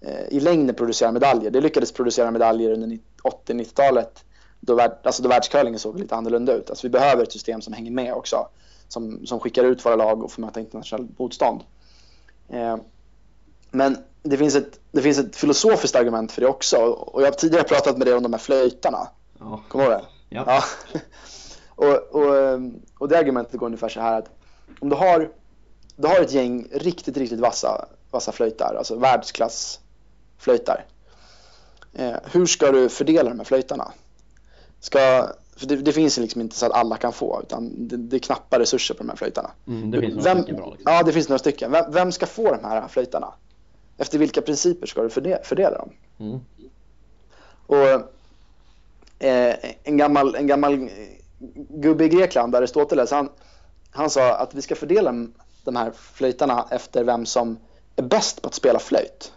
eh, i längden producera medaljer. Det lyckades producera medaljer under ni- 80-90-talet då, värld, alltså då världscurlingen såg lite annorlunda ut. Alltså vi behöver ett system som hänger med också. Som, som skickar ut våra lag och får möta internationellt motstånd. Eh, men det finns, ett, det finns ett filosofiskt argument för det också. Och jag har tidigare pratat med dig om de här flöjtarna. Ja. Kommer du ihåg det? Ja. Ja. och, och, ehm, och det argumentet går ungefär så här att om du har, du har ett gäng riktigt, riktigt vassa, vassa flöjtar, alltså världsklassflöjtar. Eh, hur ska du fördela de här flöjtarna? Ska, för det, det finns liksom inte så att alla kan få, utan det, det är knappa resurser på de här flöjtarna. Mm, det finns några Vem- stycken bra liksom. Ja, det finns några stycken. Vem, vem ska få de här flöjtarna? Efter vilka principer ska du förde, fördela dem? Mm. Och eh, en gammal, en gammal gubbe i Grekland, Aristoteles, han, han sa att vi ska fördela de här flöjtarna efter vem som är bäst på att spela flöjt.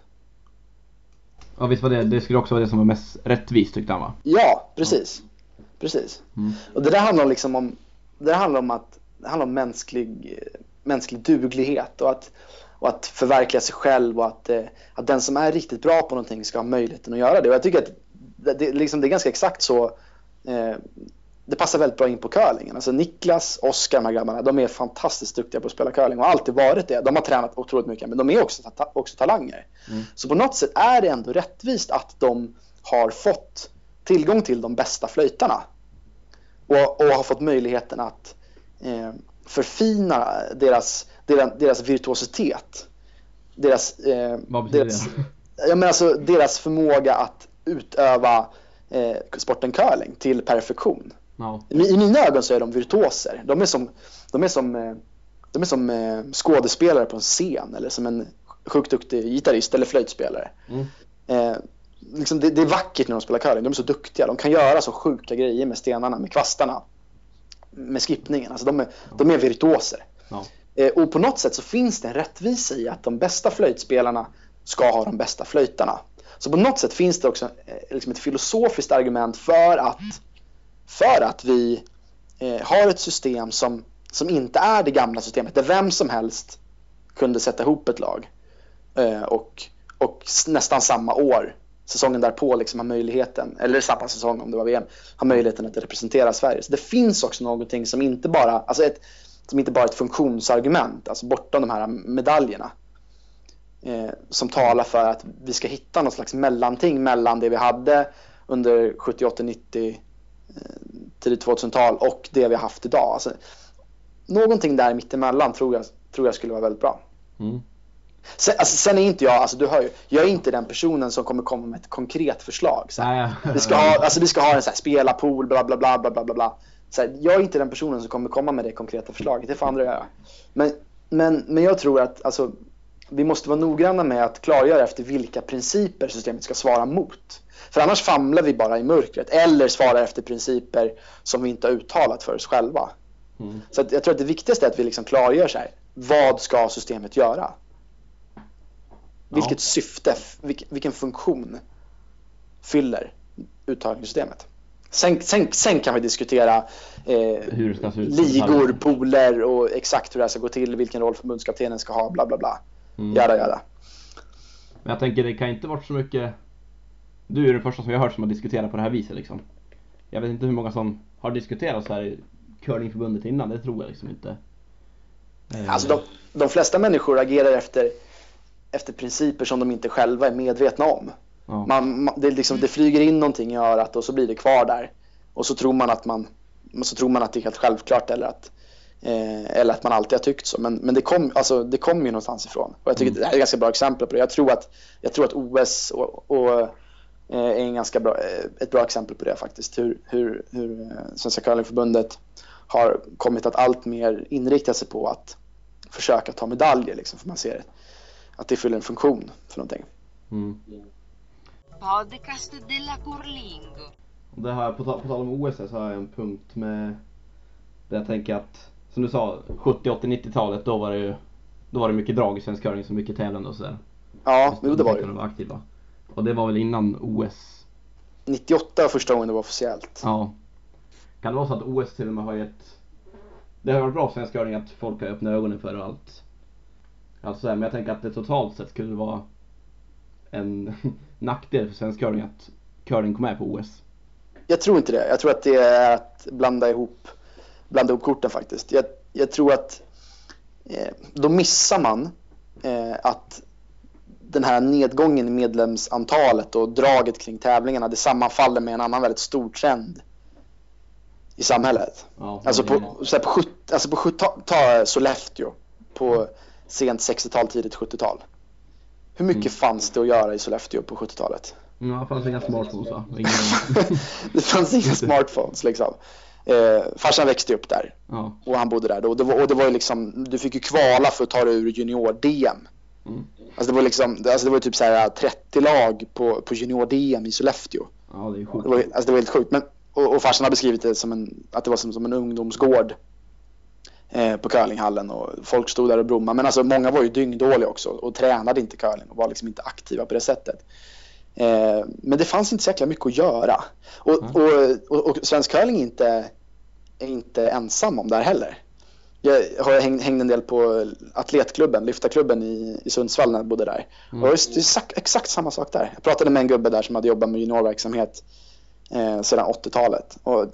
Ja visst var det, det skulle också vara det som var mest rättvist tyckte han va? Ja, precis. Precis. Mm. Och det där handlar liksom om, det handlar om att det handlar om mänsklig, mänsklig duglighet och att, och att förverkliga sig själv och att, eh, att den som är riktigt bra på någonting ska ha möjligheten att göra det. Och jag tycker att det, det, liksom, det är ganska exakt så eh, det passar väldigt bra in på curlingen. Alltså Niklas, Oskar, de här grabbarna, de är fantastiskt duktiga på att spela curling och har alltid varit det. De har tränat otroligt mycket, men de är också, ta- också talanger. Mm. Så på något sätt är det ändå rättvist att de har fått tillgång till de bästa flöjtarna och, och har fått möjligheten att eh, förfina deras, deras, deras virtuositet. Deras, eh, Vad betyder deras, det? Ja, men alltså, deras förmåga att utöva eh, sporten curling till perfektion. Ja. I, I mina ögon så är de virtuoser. De är som, de är som, eh, de är som eh, skådespelare på en scen eller som en sjukt duktig gitarrist eller flöjtspelare. Mm. Liksom det, det är vackert när de spelar curling. De är så duktiga. De kan göra så sjuka grejer med stenarna, med kvastarna, med skippningen. Alltså de, är, de är virtuoser. Ja. Eh, och på något sätt så finns det en rättvisa i att de bästa flöjtspelarna ska ha de bästa flöjtarna. Så på något sätt finns det också eh, liksom ett filosofiskt argument för att, för att vi eh, har ett system som, som inte är det gamla systemet där vem som helst kunde sätta ihop ett lag eh, och, och nästan samma år, säsongen därpå, liksom har möjligheten, eller samma säsong om det var VM, ha möjligheten att representera Sverige. Så det finns också någonting som inte bara, alltså ett, som inte bara är ett funktionsargument, alltså bortom de här medaljerna. Eh, som talar för att vi ska hitta något slags mellanting mellan det vi hade under 70-, 80-, 90, eh, tidigt 2000-tal och det vi har haft idag. Alltså, någonting där mittemellan tror jag, tror jag skulle vara väldigt bra. Mm. Sen, alltså, sen är inte jag, alltså du hör ju, jag är inte den personen som kommer komma med ett konkret förslag. Så här, vi, ska ha, alltså, vi ska ha en så här, spela pool, bla bla bla bla bla bla, bla. Så här, jag är inte den personen som kommer komma med det konkreta förslaget, det får andra göra. Men, men, men jag tror att alltså, vi måste vara noggranna med att klargöra efter vilka principer systemet ska svara mot. För annars famlar vi bara i mörkret eller svarar efter principer som vi inte har uttalat för oss själva. Mm. Så jag tror att det viktigaste är att vi liksom klargör så här. Vad ska systemet göra? Vilket syfte, vilk, vilken funktion fyller uttagningssystemet? Sen, sen, sen kan vi diskutera eh, ligor, pooler och exakt hur det här ska gå till, vilken roll förbundskaptenen ska ha, bla bla bla. Mm. Jada jada. Men jag tänker det kan inte varit så mycket Du är den första som jag har hört som har diskuterat på det här viset liksom Jag vet inte hur många som har diskuterat så här i curlingförbundet innan, det tror jag liksom inte Alltså de, de flesta människor agerar efter, efter principer som de inte själva är medvetna om. ja. Man, det, liksom, det flyger in någonting i örat och så blir det kvar där. Och så tror man att, man, så tror man att det är helt självklart eller att, eh, eller att man alltid har tyckt så. Men, men det kommer alltså, det kom ju någonstans ifrån. Och jag tycker Mm. det här är ett ganska bra exempel på det. Jag tror att, jag tror att OS och, och, eh, är en ganska bra, eh, ett bra exempel på det faktiskt. Hur, hur, hur eh, Svenska curlingförbundet har kommit att allt mer inrikta sig på att försöka ta medaljer. Liksom, för man ser att det fyller en funktion för någonting. mm. Podcast della Curlingo. Och Det jag, på, ta- på tal om OS så har jag en punkt med Där jag tänker att Som du sa, 70, 80, 90-talet då var det ju Då var det mycket drag i svensk curling, så mycket tävlande och sådär Ja, jo, det var det. De var aktiva Och det var väl innan OS 98 var första gången det var officiellt. Ja Kan det vara så att OS till och med har gett Det har varit bra för svensk curling att folk har öppnat ögonen för allt Alltså men jag tänker att det totalt sett skulle vara En nackdel för svensk curling att curling kom med på OS Jag tror inte det. Jag tror att det är att blanda ihop, blanda ihop korten faktiskt. Jag, jag tror att eh, då missar man eh, att den här nedgången i medlemsantalet och draget kring tävlingarna det sammanfaller med en annan väldigt stor trend i samhället. Ja, Alltså på, på, 70, alltså på 70, ta, ta Sollefteå på sent 60-tal, tidigt 70-tal. Hur mycket Mm. fanns det att göra i Sollefteå på 70-talet? Ja, det fanns inga smartphones va? Ingen... det fanns inga smartphones liksom. Eh, farsan växte upp där ja. och han bodde där. Och det var, och det var ju liksom, du fick ju kvala för att ta dig ur junior-DM. Mm. Alltså det var liksom, alltså det var typ så här 30 lag på, på junior-DM i Sollefteå. ja, det är sjukt. Det var, alltså det var helt sjukt. Men, och, och farsan har beskrivit det som en, att det var som, som en ungdomsgård eh, på curlinghallen och folk stod där och brommade. Men alltså många var ju dyngdåliga också och tränade inte curling och var liksom inte aktiva på det sättet. Eh, men det fanns inte så jäkla mycket att göra. Och, Mm. och, och, och svensk curling är inte, är inte ensam om det här heller. Jag har hängt, hängde en del på atletklubben, lyftarklubben i, i Sundsvall när jag bodde där. Mm. Och det är exakt, exakt samma sak där. Jag pratade med en gubbe där som hade jobbat med juniorverksamhet eh, sedan 80-talet. Och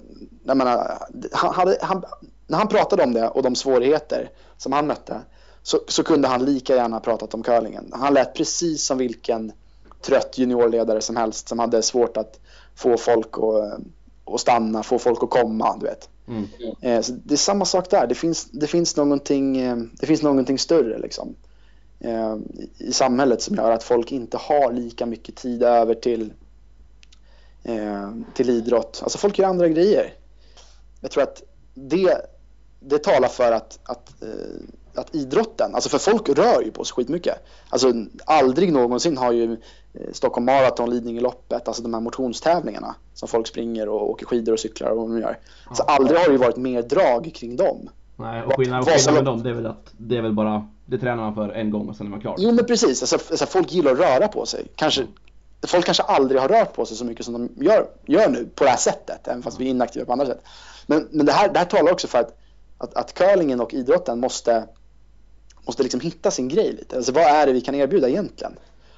jag menar, han hade, han, när han pratade om det och de svårigheter som han mötte så, så kunde han lika gärna pratat om curlingen. Han lät precis som vilken trött juniorledare som helst som hade svårt att få folk att, att stanna, få folk att komma. Du vet. Mm. Eh, så det är samma sak där. Det finns, det finns, någonting, eh, det finns någonting större liksom, eh, i- samhället som gör att folk inte har lika mycket tid över till, eh, till idrott. Alltså folk gör andra grejer. Jag tror att det, det talar för att, att, eh, att idrotten, alltså för folk rör ju på sig skitmycket. Alltså aldrig någonsin har ju eh, Stockholm Marathon, Lidingöloppet, alltså de här motionstävlingarna som folk springer och åker skidor och cyklar och vad de gör. Så aldrig har det ju varit mer drag kring dem. Nej, och skillnaden, och skillnaden med dem det är väl att det är väl bara Det tränar man för en gång och sen är man klar. Jo men precis, alltså, alltså, folk gillar att röra på sig. Kanske, folk kanske aldrig har rört på sig så mycket som de gör, gör nu på det här sättet, även fast vi är inaktiva på andra sätt. Men, men det, här, det här talar också för att, att, att curlingen och idrotten måste, måste liksom hitta sin grej lite. Alltså vad är det vi kan erbjuda egentligen?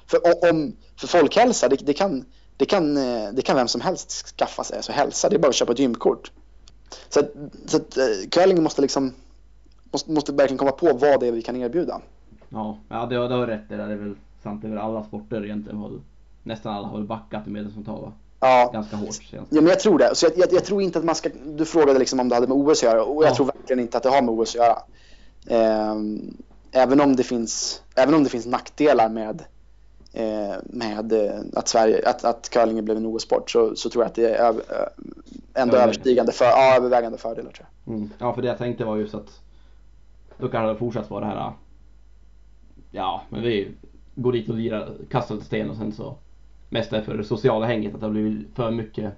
För, om, för folkhälsa, det, det, kan, det, kan, eh, det kan vem som helst skaffa sig. Alltså hälsa, det är bara att köpa ett gymkort. Så, att, så att eh, curlingen måste liksom måste, måste verkligen komma på vad det är vi kan erbjuda. Ja, ja det, det har rätt det där. Det är väl sant. Det är väl alla sporter egentligen. Nästan alla har väl backat i medlemsantal va? Ja, Ganska hårt senast. Ja, men jag tror det. Så jag, jag, jag tror inte att man ska... Du frågade liksom om det hade med OS att göra och jag Ja. tror verkligen inte att det har med OS att göra. Ehm, även, om det finns, även om det finns nackdelar med, eh, med eh, att, Sverige, att, att curlingen blev en OS-sport så, så tror jag att det är över, ö- ändå överstigande för, ja, övervägande fördelar. Tror jag. Mm. Ja, för det jag tänkte var just att då kan det fortsatt vara det här ja, men vi går dit och lirar, kastar lite sten och sen så mest är för det sociala hänget att det har blivit för mycket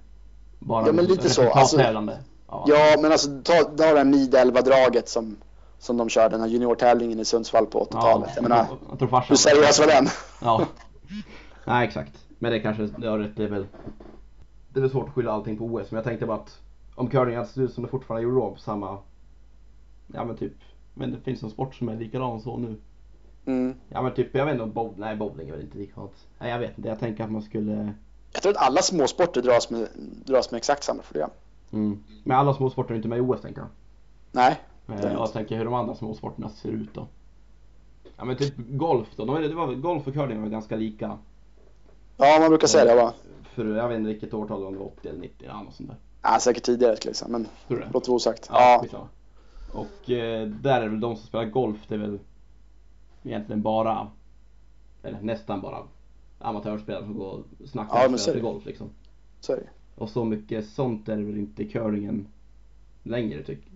bara Ja, men lite så, alltså- ja. Ja, men alltså ta, ta det här Mid-11-draget som, som de körde, den här juniortävlingen i Sundsvall på 80-talet. Jag menar, jag hur seriös var den? Ja. Nej exakt. Men det kanske, det har rätt, det är väl Det är väl svårt att skylla allting på OS men jag tänkte bara att Om curling hade sett ut som det fortfarande gjorde då på samma Ja men typ Men det finns en sport som är likadan så nu Mm. Ja men typ, jag vet inte om bob, nej bowling är väl inte likadant Nej jag vet inte, jag tänker att man skulle Jag tror att alla småsporter dras med, dras med exakt samma problem. mm. Men alla små sporter är inte med i OS tänker jag Nej, Eh, Det är Jag tänker hur de andra små sporterna ser ut då Ja men typ golf då, de, det var, golf och curling var ganska lika ja man brukar säga det va? För jag vet inte vilket årtal om det var 80 eller 90 eller något sånt där Ja, säkert tidigare skulle jag säga, men låt vara osagt. Ja, Ja. Och eh, där är väl de som spelar golf, det är väl egentligen bara, eller nästan bara amatörspelare som går och snackar Ja, och spelar till golf liksom. så. Och så mycket sånt är det väl inte curlingen längre tycker.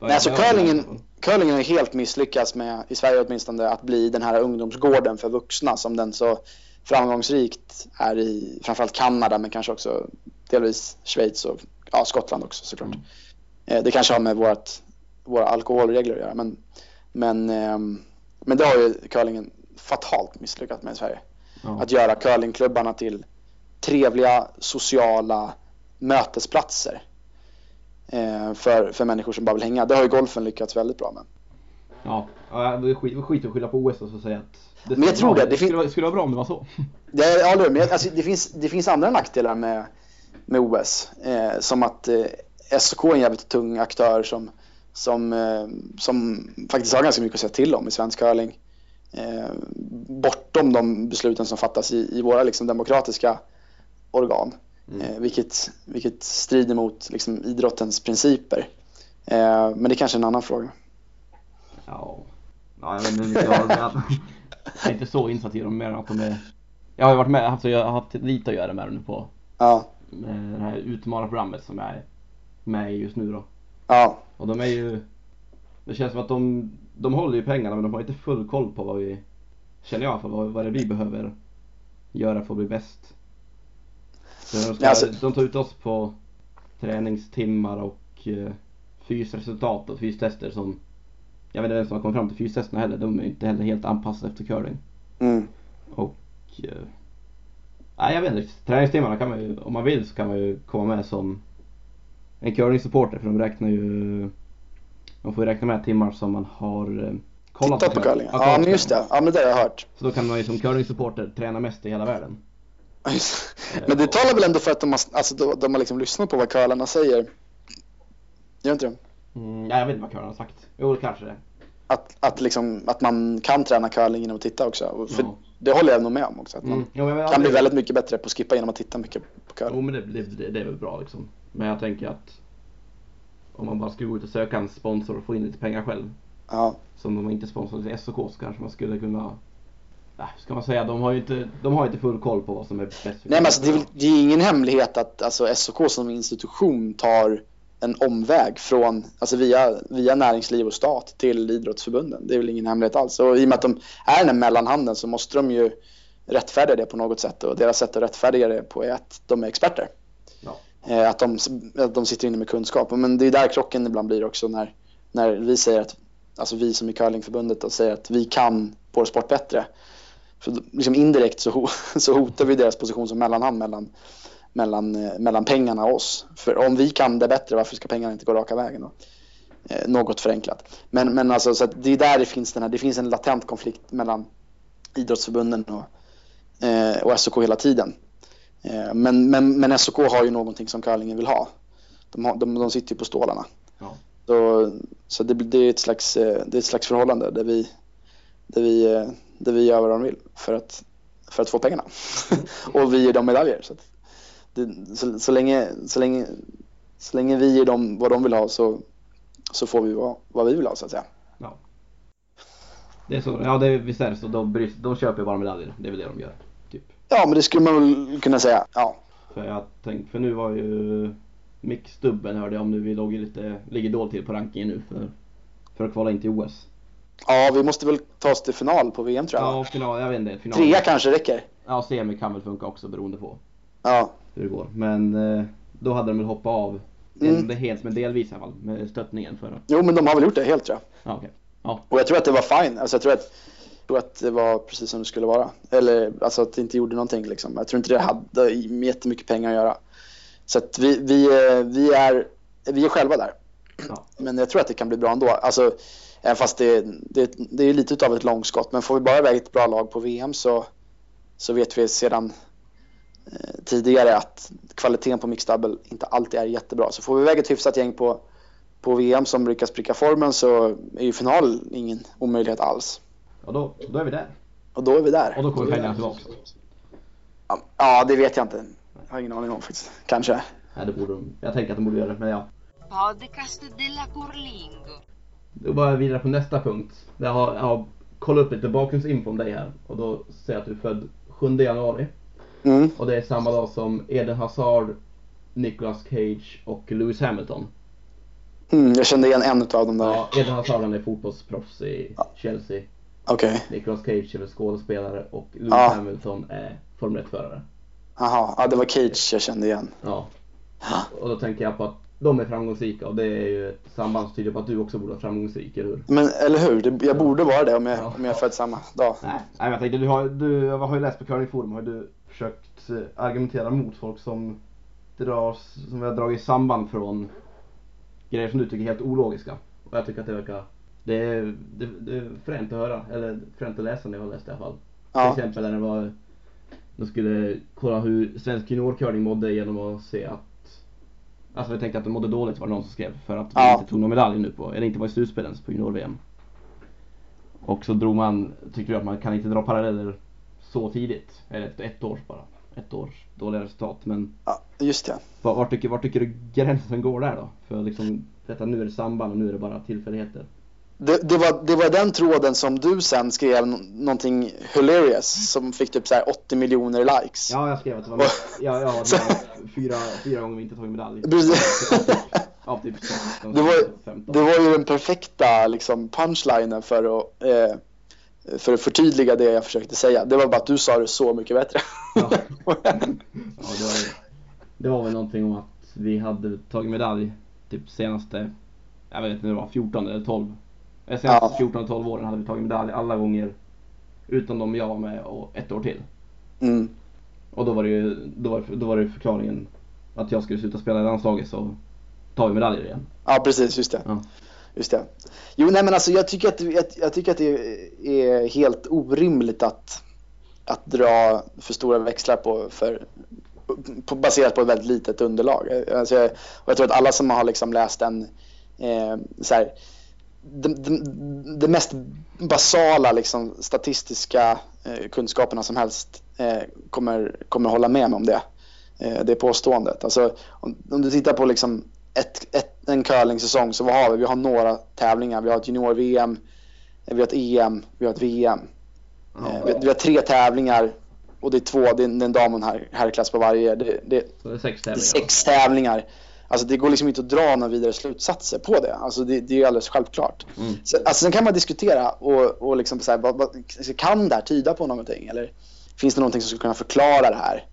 Nej, alltså curlingen, curlingen har helt misslyckats med, i Sverige åtminstone, att bli den här ungdomsgården för vuxna som den så framgångsrikt är i framförallt Kanada men kanske också delvis Schweiz och ja, Skottland också såklart. Mm. Eh, Det kanske har med vårat, våra alkoholregler att göra men, men, ehm, men det har ju curlingen fatalt misslyckats med i Sverige. Ja. Att göra curlingklubbarna till trevliga, sociala mötesplatser eh, för, för människor som bara vill hänga. Det har ju golfen lyckats väldigt bra med. Ja, det är skit, det skit att skylla på OS och så säga att det Men jag tror det, det fin- skulle, vara, skulle vara bra om det var så. Det, ja, men jag- alltså, det, finns, det finns andra nackdelar med, med OS. Eh, som att eh, SOK är en jävligt tung aktör som, som, eh, som faktiskt har ganska mycket att säga till om i svensk curling. Eh, bortom de besluten som fattas i, i våra liksom, demokratiska organ. Mm. Eh, vilket, vilket strider mot liksom, idrottens principer. Men det är kanske är en annan fråga. Ja, ja jag mycket jag är inte så insatt i dem mer än att de är Jag har varit med, alltså jag har haft lite att göra med dem nu på Ja, det här utmanarprogrammet som jag är med i just nu då. Ja, Och de är ju Det känns som att de, de håller ju pengarna men de har inte full koll på vad vi Känner jag fall, vad, vad det är vi behöver göra för att bli bäst. Så de, ska, alltså- de tar ut oss på träningstimmar och eh, fysresultat och fystester som Jag vet inte vem som har kommit fram till fystesterna heller, de är inte heller helt anpassade efter curling. mm, Och eh, Nej jag vet inte, träningstimmarna kan man ju, om man vill så kan man ju komma med som en curling-supporter för de räknar ju Man får ju räkna med timmar som man har eh, kollat titta på curling. Ja, Ja, men just det. Ja, men det har jag hört. Så då kan man ju som curling-supporter träna mest i hela världen. Men det talar väl ändå för att de har, alltså, de, de har liksom lyssnat på vad curlarna säger. Gör inte det? Mm, ja, jag vet inte vad curling har sagt. Jo, kanske det. Att, att, liksom, att man kan träna curling genom att titta också. För Ja. Det håller jag nog med om också. Att man Mm. Jag- kan bli väldigt mycket bättre på att skippa genom att titta mycket på curling. Jo men det, det, det, det är väl bra liksom. Men jag tänker att om man bara skulle gå ut och söka en sponsor och få in lite pengar själv. Ja. Som de inte sponsrar till SOK så kanske man skulle kunna Nej, ska man säga, de har ju inte, de har inte full koll på vad som är bäst Nej men alltså, det, är det är ingen hemlighet att alltså, SOK som institution tar en omväg från, alltså via, via näringsliv och stat till idrottsförbunden. Det är väl ingen hemlighet alls. Och i och med att de är den här mellanhanden så måste de ju rättfärdiga det på något sätt. Och deras sätt att rättfärdiga det på är att de är experter. Ja. Eh, Att de, att de sitter inne med kunskap. Men det är där krocken ibland blir också när, när vi säger att, alltså vi som är curlingförbundet säger att vi kan vår sport bättre. För liksom indirekt så, så hotar vi deras position som mellanhand mellan, mellan, eh, mellan pengarna och oss. För om vi kan det bättre, varför ska pengarna inte gå raka vägen då? Eh, något förenklat. Men, men alltså, så att det är där det finns den här, det finns en latent konflikt mellan idrottsförbunden och, eh, och SOK hela tiden. Eh, men, men, men SOK har ju någonting som curlingen vill ha. De, har, de, de sitter ju på stålarna. Ja. Så, så det, det, är ett slags, eh, det är ett slags förhållande där vi, där vi, eh, där vi gör vad de vill för att, för att få pengarna. och vi ger dem medaljer. Så, det, så, så, länge, så, länge, så länge vi ger dem vad de vill ha så, så får vi vad, vad vi vill ha så att säga. Ja. Det är så, ja det är, visst är det så. De, bryr- de köper bara medaljer. Det är väl det de gör. Ja men det skulle man väl kunna säga. Ja, För jag tänkte, för nu var ju Mick Stubben hörde jag om nu, vi låg lite, ligger dåligt till på rankingen nu för, för att kvala in till OS. Ja, vi måste väl ta oss till final på VM tror jag. Ja, final, jag vet inte. Final. Trea kanske räcker. Ja, semi kan väl funka också beroende på Ja. hur det går. Men eh, då hade de väl hoppat av. Mm. Inte helt, men delvis i alla fall. Med stöttningen för. Jo, men de har väl gjort det helt tror jag. Ja, okej. Ja. Och jag tror att det var fine. Alltså jag tror att, tror att det var precis som det skulle vara. Eller alltså att det inte gjorde någonting liksom. Jag tror inte det hade jättemycket pengar att göra. Så att vi, vi, eh, vi, är, vi är själva där. Ja. Men jag tror att det kan bli bra ändå. Alltså, även fast det, det, det är lite av ett långskott. Men får vi bara iväg ett bra lag på VM så, så vet vi sedan eh, tidigare att kvaliteten på mixed double inte alltid är jättebra. Så får vi iväg ett hyfsat gäng på, på VM som lyckas pricka formen så är ju final ingen omöjlighet alls. Och då, då är vi där. Och då är vi där. Och då kommer pengarna tillbaka. Ja, Ja, det vet jag inte. Jag har ingen aning om faktiskt. Kanske. Nej, det borde de. Jag tänker att de borde göra det, men ja. Podcast della Curlingo. Då går jag vidare på nästa punkt. Jag har, jag har kollat upp lite bakgrundsinfo om dig här. Och då ser jag att du är född 7 januari. Mm. Och det är samma dag som Eden Hazard, Nicolas Cage och Lewis Hamilton. Mm, jag kände igen en av dem där. Ja, Eden Hazard han är fotbollsproffs i Chelsea. Okej. Nicolas Cage är skådespelare och Lewis Ja. Hamilton är Formel 1-förare. Jaha, ja, det var Cage jag kände igen. Ja. Och då tänker jag på att de är framgångsrika och det är ju ett samband som tyder på att du också borde vara framgångsrik, eller hur? Men eller hur, jag borde vara det om jag, Ja. om jag är född samma dag. Nej, nej jag tänkte, du har, du jag har ju läst på curlingforum, har du försökt eh, argumentera mot folk som drar, som har dragit samband från grejer som du tycker är helt ologiska. Och jag tycker att det verkar, det är, det, det är fränt att höra, eller fränt att läsa när jag har läst det i alla fall. Ja. Till exempel när det var, de skulle kolla hur svensk juniorcurling mådde genom att se att Alltså vi tänkte att de mådde dåligt var det någon som skrev för att vi Ja. inte tog någon medalj nu på, eller inte var i slutspel ens på junior-VM. Och så drog man, tyckte vi att man kan inte dra paralleller så tidigt. Eller efter ett års bara. Ett års dåliga resultat. Men Ja, just det. var, var, tycker, var tycker du gränsen går där då? För liksom, detta nu är det samband och nu är det bara tillfälligheter. Det, det, var, det var den tråden som du sen skrev nå- någonting hilarious som fick typ så här 80 miljoner likes. Ja, jag skrev att det var, ja, ja, det var fyra, fyra gånger vi inte tagit medalj. Precis. Ja, typ 16, Det var, 15. det var ju den perfekta liksom, punchlinen för att, eh, för att förtydliga det jag försökte säga. Det var bara att du sa det så mycket bättre. Ja. Ja, det, var, det var väl någonting om att vi hade tagit medalj typ senaste, jag vet inte, det var 14 eller 12. Eh, Senaste Ja. 14 och 12 åren hade vi tagit medalj alla gånger. Utom de jag var med och ett år till. Mm. Och då var det ju, då var, då var det förklaringen att jag skulle sluta spela i landslaget så tar vi medaljer igen. Ja, precis. Just det. Ja. Just det. Jo, nej men alltså jag tycker att, jag, jag tycker att det är helt orimligt att, att dra för stora växlar på, för, på baserat på ett väldigt litet underlag. Alltså jag, och jag tror att alla som har liksom läst en eh, så här, de, de, de mest basala liksom, statistiska eh, kunskaperna som helst eh, kommer, kommer hålla med mig om det. Eh, det påståendet. Alltså, om, om du tittar på liksom ett, ett, en curling-säsong så vad har vi? Vi har några tävlingar. Vi har ett junior-VM, vi har ett EM, vi har ett VM. Eh, vi, vi har tre tävlingar och det är två, det är en, det är en dam och en herr- herrklass på varje. Det, det, Så det är sex det är tävlingar. sex tävlingar. Alltså det går liksom inte att dra några vidare slutsatser på det. Alltså det, det är ju alldeles självklart. Mm. Så, alltså sen kan man diskutera och, och liksom så här, vad, vad, kan det här tyda på någonting? Eller finns det någonting som skulle kunna förklara det här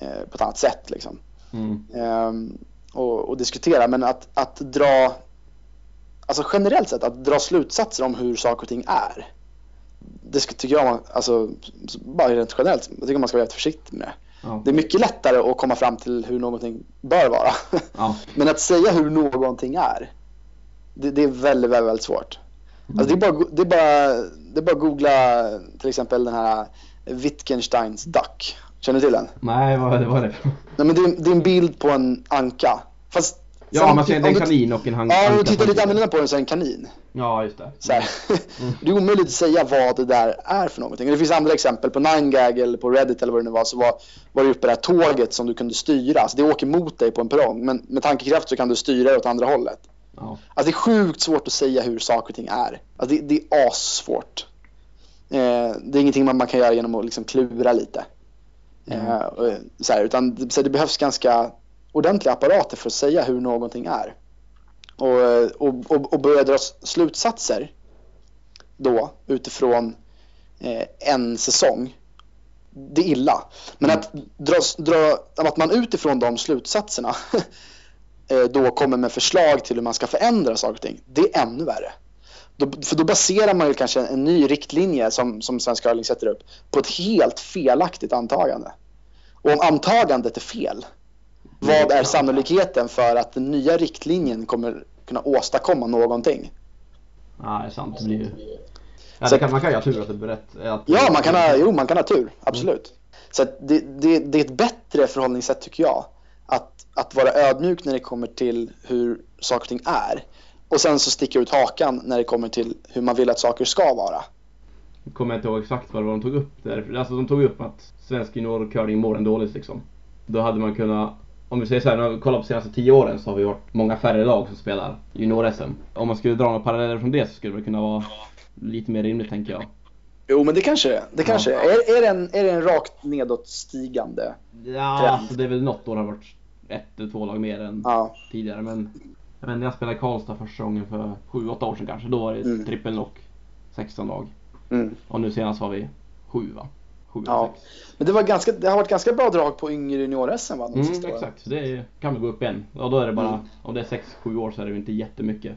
eh, på ett annat sätt? Liksom? Mm. Ehm, och, och diskutera. Men att, att dra, alltså generellt sett, att dra slutsatser om hur saker och ting är. Det tycker jag, man, alltså bara rent generellt, jag tycker man ska vara rätt försiktig med det. Ja. Det är mycket lättare att komma fram till hur någonting bör vara. Ja. Men att säga hur någonting är, det, det är väldigt, väldigt, väldigt svårt. Alltså det, är bara, det, är bara, det är bara att googla till exempel den här Wittgensteins duck. Känner du till den? Nej, vad, vad är det Nej, men det, är, det är en bild på en anka. Fast Ja, man ser en kanin och en hang- Ja, om du tittar lite annorlunda på den så är en kanin. Ja, just det. Så här. Det är omöjligt att säga vad det där är för någonting. Och Det finns andra exempel. På 9gag eller på Reddit eller vad det nu var så var, var det uppe det här tåget som du kunde styra. Alltså det åker mot dig på en perrong. Men med tankekraft så kan du styra det åt andra hållet. Ja. Alltså det är sjukt svårt att säga hur saker och ting är. Alltså det, det är assvårt. Eh, det är ingenting man, man kan göra genom att liksom klura lite. Eh, och, så utan så det behövs ganska ordentliga apparater för att säga hur någonting är. Och, och, och, och börja dra slutsatser. då utifrån eh, en säsong. Det är illa. Men att, dra, dra, att man utifrån de slutsatserna eh, då kommer med förslag till hur man ska förändra saker och ting. Det är ännu värre. Då, för då baserar man ju kanske en ny riktlinje som, som Svenska Curling sätter upp på ett helt felaktigt antagande. Och om antagandet är fel, vad är sannolikheten för att den nya riktlinjen kommer kunna åstadkomma någonting? Ja, det är sant. Det blir ju... Ja, Så- det kan, man kan ju ha tur att det blir rätt. Att, Ja, man kan ha, jo, man kan ha tur. Absolut. Så att det, det, det är ett bättre förhållningssätt tycker jag. Att, att vara ödmjuk när det kommer till hur saker och ting är. Och sen så sticka ut hakan när det kommer till hur man vill att saker ska vara. kommer jag inte ihåg exakt vad de tog upp där. Alltså de tog upp att svensk juniorcurling mår en dåligt liksom. Då hade man kunnat, om vi säger så här, när vi kollar på de senaste tio åren så har vi varit många färre lag som spelar junior-SM. Om man skulle dra några paralleller från det så skulle det kunna vara lite mer rimligt tänker jag. Jo, men det kanske det. Det kanske Ja. är. Är, det en, är det en rakt nedåtstigande? Ja, Trend. alltså det är väl något år har varit ett eller två lag mer än Ja. tidigare men jag vet när jag spelade i Karlstad första gången för 7-8 år sedan kanske, då var det Mm. trippelnock 16 lag. Mm. Och nu senast var vi 7 va? 7 Ja. eller 6. Men det, var ganska, det har varit ganska bra drag på yngre junior-SM va? De Mm, sista exakt, det kan väl gå upp igen. Och då är det bara, Mm. om det är 6-7 år så är det inte jättemycket,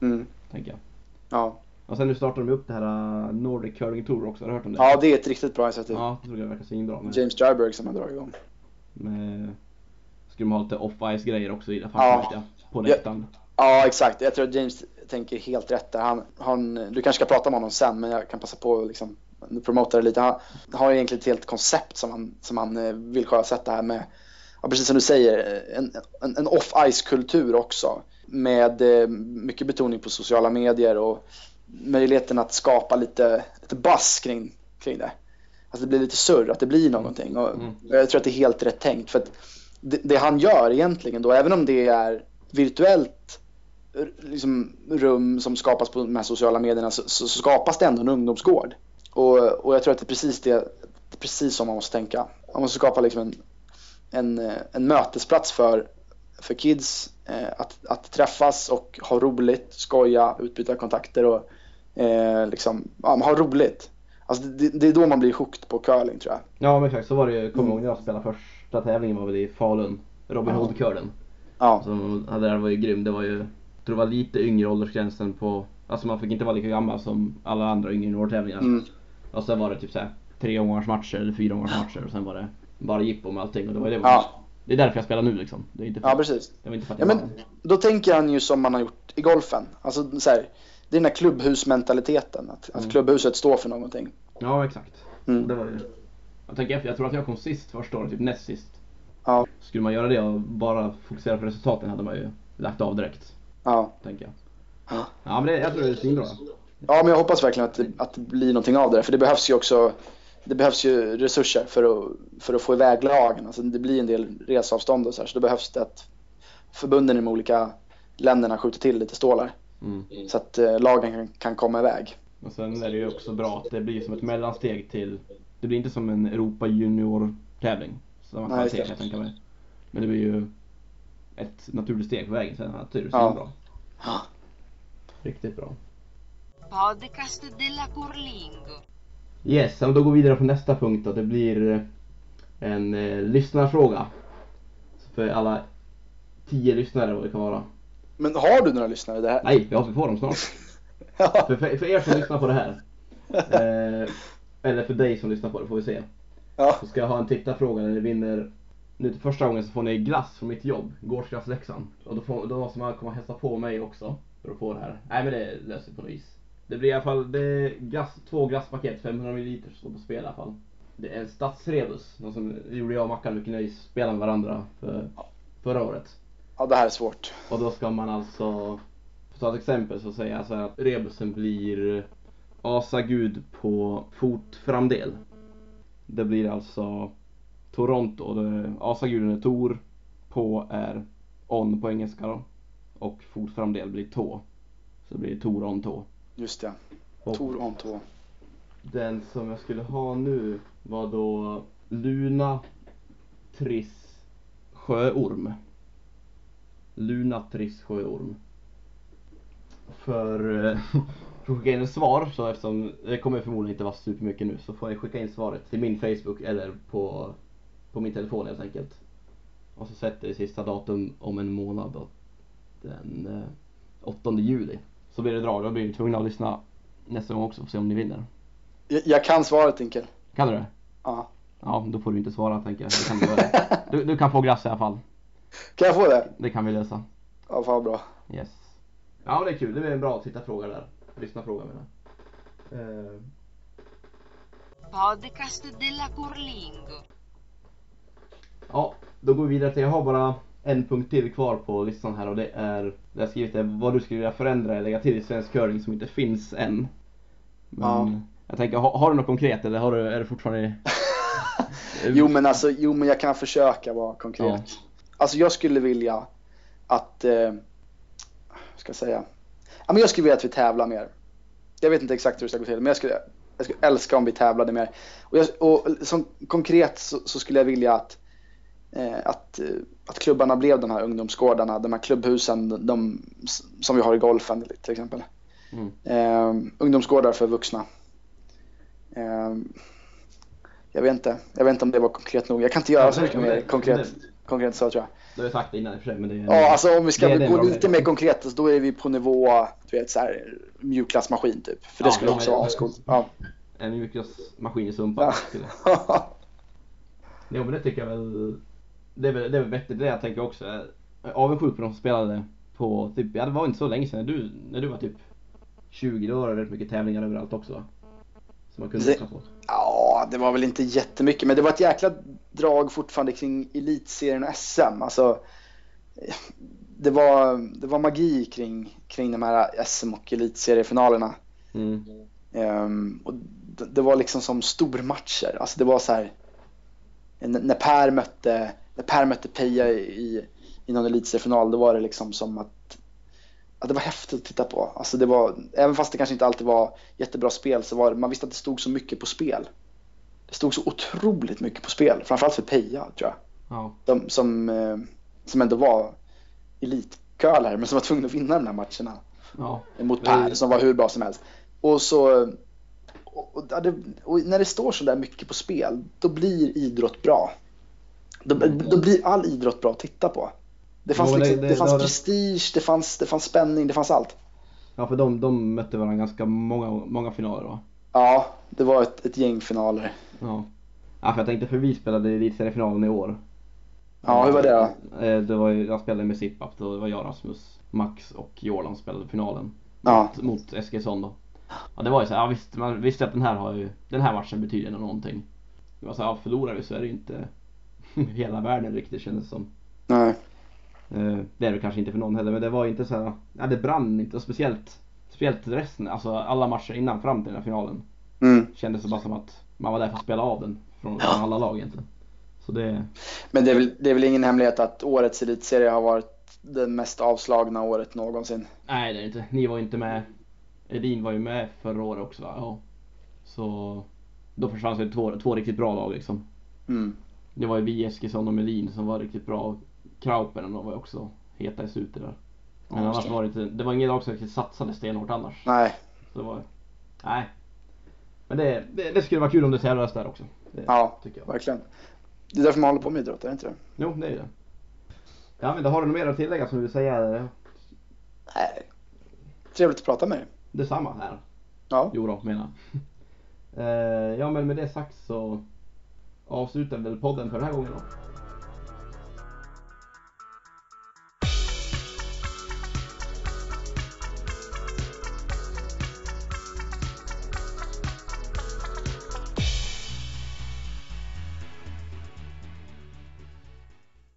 Mm. tänker jag. Ja. Och sen nu startar de upp det här uh, Nordic Curling Tour också, har du hört om det? ja, det är ett riktigt bra initiativ. Ja, det tror jag verkar svinbra. Med, James Dryberg som har dragit igång. med, skulle de ha lite off-ice grejer också i det faktiskt ja. På läktaren. Ja, exakt. Jag tror att James tänker helt rätt där. Han, han, du kanske ska prata med honom sen, men jag kan passa på att liksom promota det lite. Han har egentligen ett helt koncept som han, som han eh, vill sjösätta här med, ja, precis som du säger, eh, en, en, en off-ice-kultur också. Med eh, mycket betoning på sociala medier och möjligheten att skapa lite, lite buzz kring, kring det. Att det blir lite surr, att det blir någonting. Och Mm. Jag tror att det är helt rätt tänkt. För att det, det han gör egentligen då, även om det är virtuellt liksom, rum som skapas på de här sociala medierna så, så skapas det ändå en ungdomsgård. Och, och jag tror att det är precis det, det är precis som man måste tänka. Man måste skapa liksom en, en, en mötesplats för, för kids eh, att, att träffas och ha roligt, skoja, utbyta kontakter och eh, liksom, ja, ha roligt. Alltså det, det är då man blir hooked på curling tror jag. Ja men exakt, så var det ju, kommer Mm. ihåg när jag spelade första tävlingen var väl i Falun. Robin Ja. Hood-curlen. Ja, Som hade där var ju grym. Det var ju, jag tror det var lite yngre åldersgränsen på, alltså man fick inte vara lika gammal som alla andra yngre juniortävlingar. mm, Och sen var det typ såhär tre omgångars matcher eller fyra omgångars matcher och sen var det bara jippo med allting och det var det. Ja. Det är därför jag spelar nu liksom. Det är inte för, ja precis. det var inte för att Ja, jag men vann. då tänker han ju som man har gjort i golfen. Alltså så här, det är den här klubbhusmentaliteten. Att, att Mm. klubbhuset står för någonting. Ja exakt. Mm. Det var ju... Jag tänker efter, jag tror att jag kom sist första året, typ näst sist. Ja. Skulle man göra det och bara fokusera på resultaten hade man ju lagt av direkt. Ja. Tänker jag. Ja. Ja men det, jag tror det är svinbra. Ja, men jag hoppas verkligen att det, att det blir någonting av det där. För det behövs ju också det behövs ju resurser för att, för att få iväg lagen. Alltså det blir en del resavstånd och så här, så då behövs det att förbunden i de olika länderna skjuter till lite stålar. Mm. Så att eh, lagen kan, kan komma iväg. Och sen är det ju också bra att det blir som ett mellansteg till, det blir inte som en Europa Junior tävling. Samma Nej, kvalitet just kan det. jag tänka mig. Men det blir ju ett naturligt steg på vägen sen. Det är Ja. Ja. Riktigt bra. Podcast della Curlingo. Yes, och då går vi vidare på nästa punkt då. Det blir eh, en eh, lyssnarfråga. För alla tio lyssnare vad det kan vara. Men har du några lyssnare? Det här? Nej, ja, vi får dem snart. Ja. För, för, för er som lyssnar på det här. Eh, eller för dig som lyssnar på det får vi se. Ja. Så ska jag ha en tittarfråga när ni vinner. Nu till första gången så får ni glass från mitt jobb. Gårdsglass Leksand. Och då, får, då måste man komma och hälsa på mig också. För att få det här. Nej men det löser vi på något vis. Det blir i alla fall det är glass, två glasspaket, 500 ml står på spel i alla fall. Det är en Stadsrebus. Någon som gjorde jag och Mackan mycket nöje spela med varandra för, förra året. ja, det här är svårt. Och då ska man alltså, för att ta ett exempel så säger jag så här att rebusen blir asagud på fotframdel. Det blir alltså Toronto, asaguden är Tor, på är on på engelska då. Och fotframdel blir tå. Så det blir Tor on tå. Just det. Och Tor tå. den som jag skulle ha nu var då Luna Triss Sjöorm. Luna Triss Sjöorm. För, eh, får skicka in ett svar så eftersom det kommer förmodligen inte vara supermycket nu så får ni skicka in svaret till min Facebook eller på, på min telefon helt enkelt. Och så sätter vi sista datum om en månad då. Den eh, 8 juli. Så blir det drag, då blir ni tvungna att lyssna nästa gång också för att se om ni vinner. Jag, jag kan svaret Inkel. Kan du det? Ja. Ja, då får du inte svara tänker jag. Det kan du, du, du kan få glass i alla fall. Kan jag få det? Det kan vi lösa. Ja, fan bra. Yes. Ja men det är kul, det är en bra tittarfråga där. Lyssna-fråga menar jag. Eh, Podcast della Curlingo. Ja, då går vi vidare till, jag har bara en punkt till kvar på listan här och det är, det jag har skrivit är vad du skulle vilja förändra eller lägga till i svensk curling som inte finns än. Men Ja. jag tänker, har, har du något konkret eller har du, är det fortfarande... Jo men alltså, jo men jag kan försöka vara konkret. Alltså jag skulle vilja att, eh, ska jag säga, ja, men jag skulle vilja att vi tävlar mer. Jag vet inte exakt hur det ska gå till men jag skulle, jag skulle älska om vi tävlade mer. Och, jag, och som konkret så, så skulle jag vilja att, att, eh, att klubbarna blev de här ungdomsgårdarna, de här klubbhusen de, som vi har i golfen till exempel. Mm. Eh, ungdomsgårdar för vuxna. Eh, jag vet inte, jag vet inte om det var konkret nog. Jag kan inte göra så mycket mer konkret, konkret så tror jag. Du har ju sagt det innan i och för sig men det är... Ja, alltså om vi ska Det det gå lite mer konkret, så då är vi på nivå, du vet, så här, mjukklassmaskin typ. För det Ja, skulle ja, också vara ascoolt. Ja. En mjukglassmaskin i sumpan. Ja. Jo men det tycker jag väl, det är väl, det är väl vettigt det jag tänker också. Jag är avundsjuk på de som spelade på typ, ja det var inte så länge sedan, när du, när du var typ 20 då var det väldigt mycket tävlingar överallt också va? Som man kunde Det- ja, det var väl inte jättemycket, men det var ett jäkla drag fortfarande kring elitserien och SM. Alltså, det var, det var magi kring, kring de här SM och elitseriefinalerna. Mm. Ehm, och det, det var liksom som stormatcher. Alltså det var så här. När Per mötte, när per mötte Peja i, i någon elitseriefinal, då var det liksom som att ja, det var häftigt att titta på. Alltså det var, även fast det kanske inte alltid var jättebra spel så var det, man visste att det stod så mycket på spel. Det stod så otroligt mycket på spel, framförallt för Peja tror jag. Ja. De, som, eh, som ändå var elitkölare men som var tvungna att vinna de här matcherna Ja. mot. Per som var hur bra som helst. Och så och, och, och när det står så där mycket på spel, då blir idrott bra. Då, då blir all idrott bra att titta på. Det fanns, Jo, men det- liksom, det, det- fanns prestige, det fanns, det fanns spänning, det fanns allt. Ja för de, de mötte varandra ganska många, många finaler va? Ja, det var ett, ett gäng finaler. Ja. Ja för jag tänkte för vi spelade elitseriefinalen i år. Ja, hur var det då? Eh, Det var jag spelade med Zip-Up, då det var jag, Rasmus, Max och Jordan spelade finalen. Ja. Mot, mot Eskilsson då. Ja det var ju så här, ja, visst, man visste att den här har ju, den här matchen betyder ändå någonting. Det var så här, ja, förlorar vi så är det ju inte hela världen riktigt kändes som. Nej. Eh, Det är det kanske inte för någon heller men det var ju inte så här, ja det brann inte och speciellt, speciellt resten, alltså alla matcher innan fram till den här finalen. Mm. Kändes det bara som att man var där för att spela av den från, från alla lag egentligen. Så det, Men det är, väl, det är väl ingen hemlighet att årets elitserie har varit det mest avslagna året någonsin. nej det är inte. Ni var ju inte med. Edin var ju med förra året också va? Ja. Så då försvann det två, två riktigt bra lag liksom. Mm. Det var ju vi, Eskilsson och Melin som var riktigt bra. Kraupen var ju också heta i slutet där. Men annars var det inte, det var inget lag som riktigt satsade stenhårt annars. Nej, Så det var, nej. Men det, det, det skulle vara kul om det tävlades där också. Det ja, tycker jag. verkligen. Det är därför man håller på med idrott, är det inte det? Jo, det är det. Ja men då har du något mer att tillägga som du vill säga? Nej. Trevligt att prata med dig. Detsamma här. Ja. Jo då, menar eh, Ja men med det sagt så avslutar väl podden för den här gången då.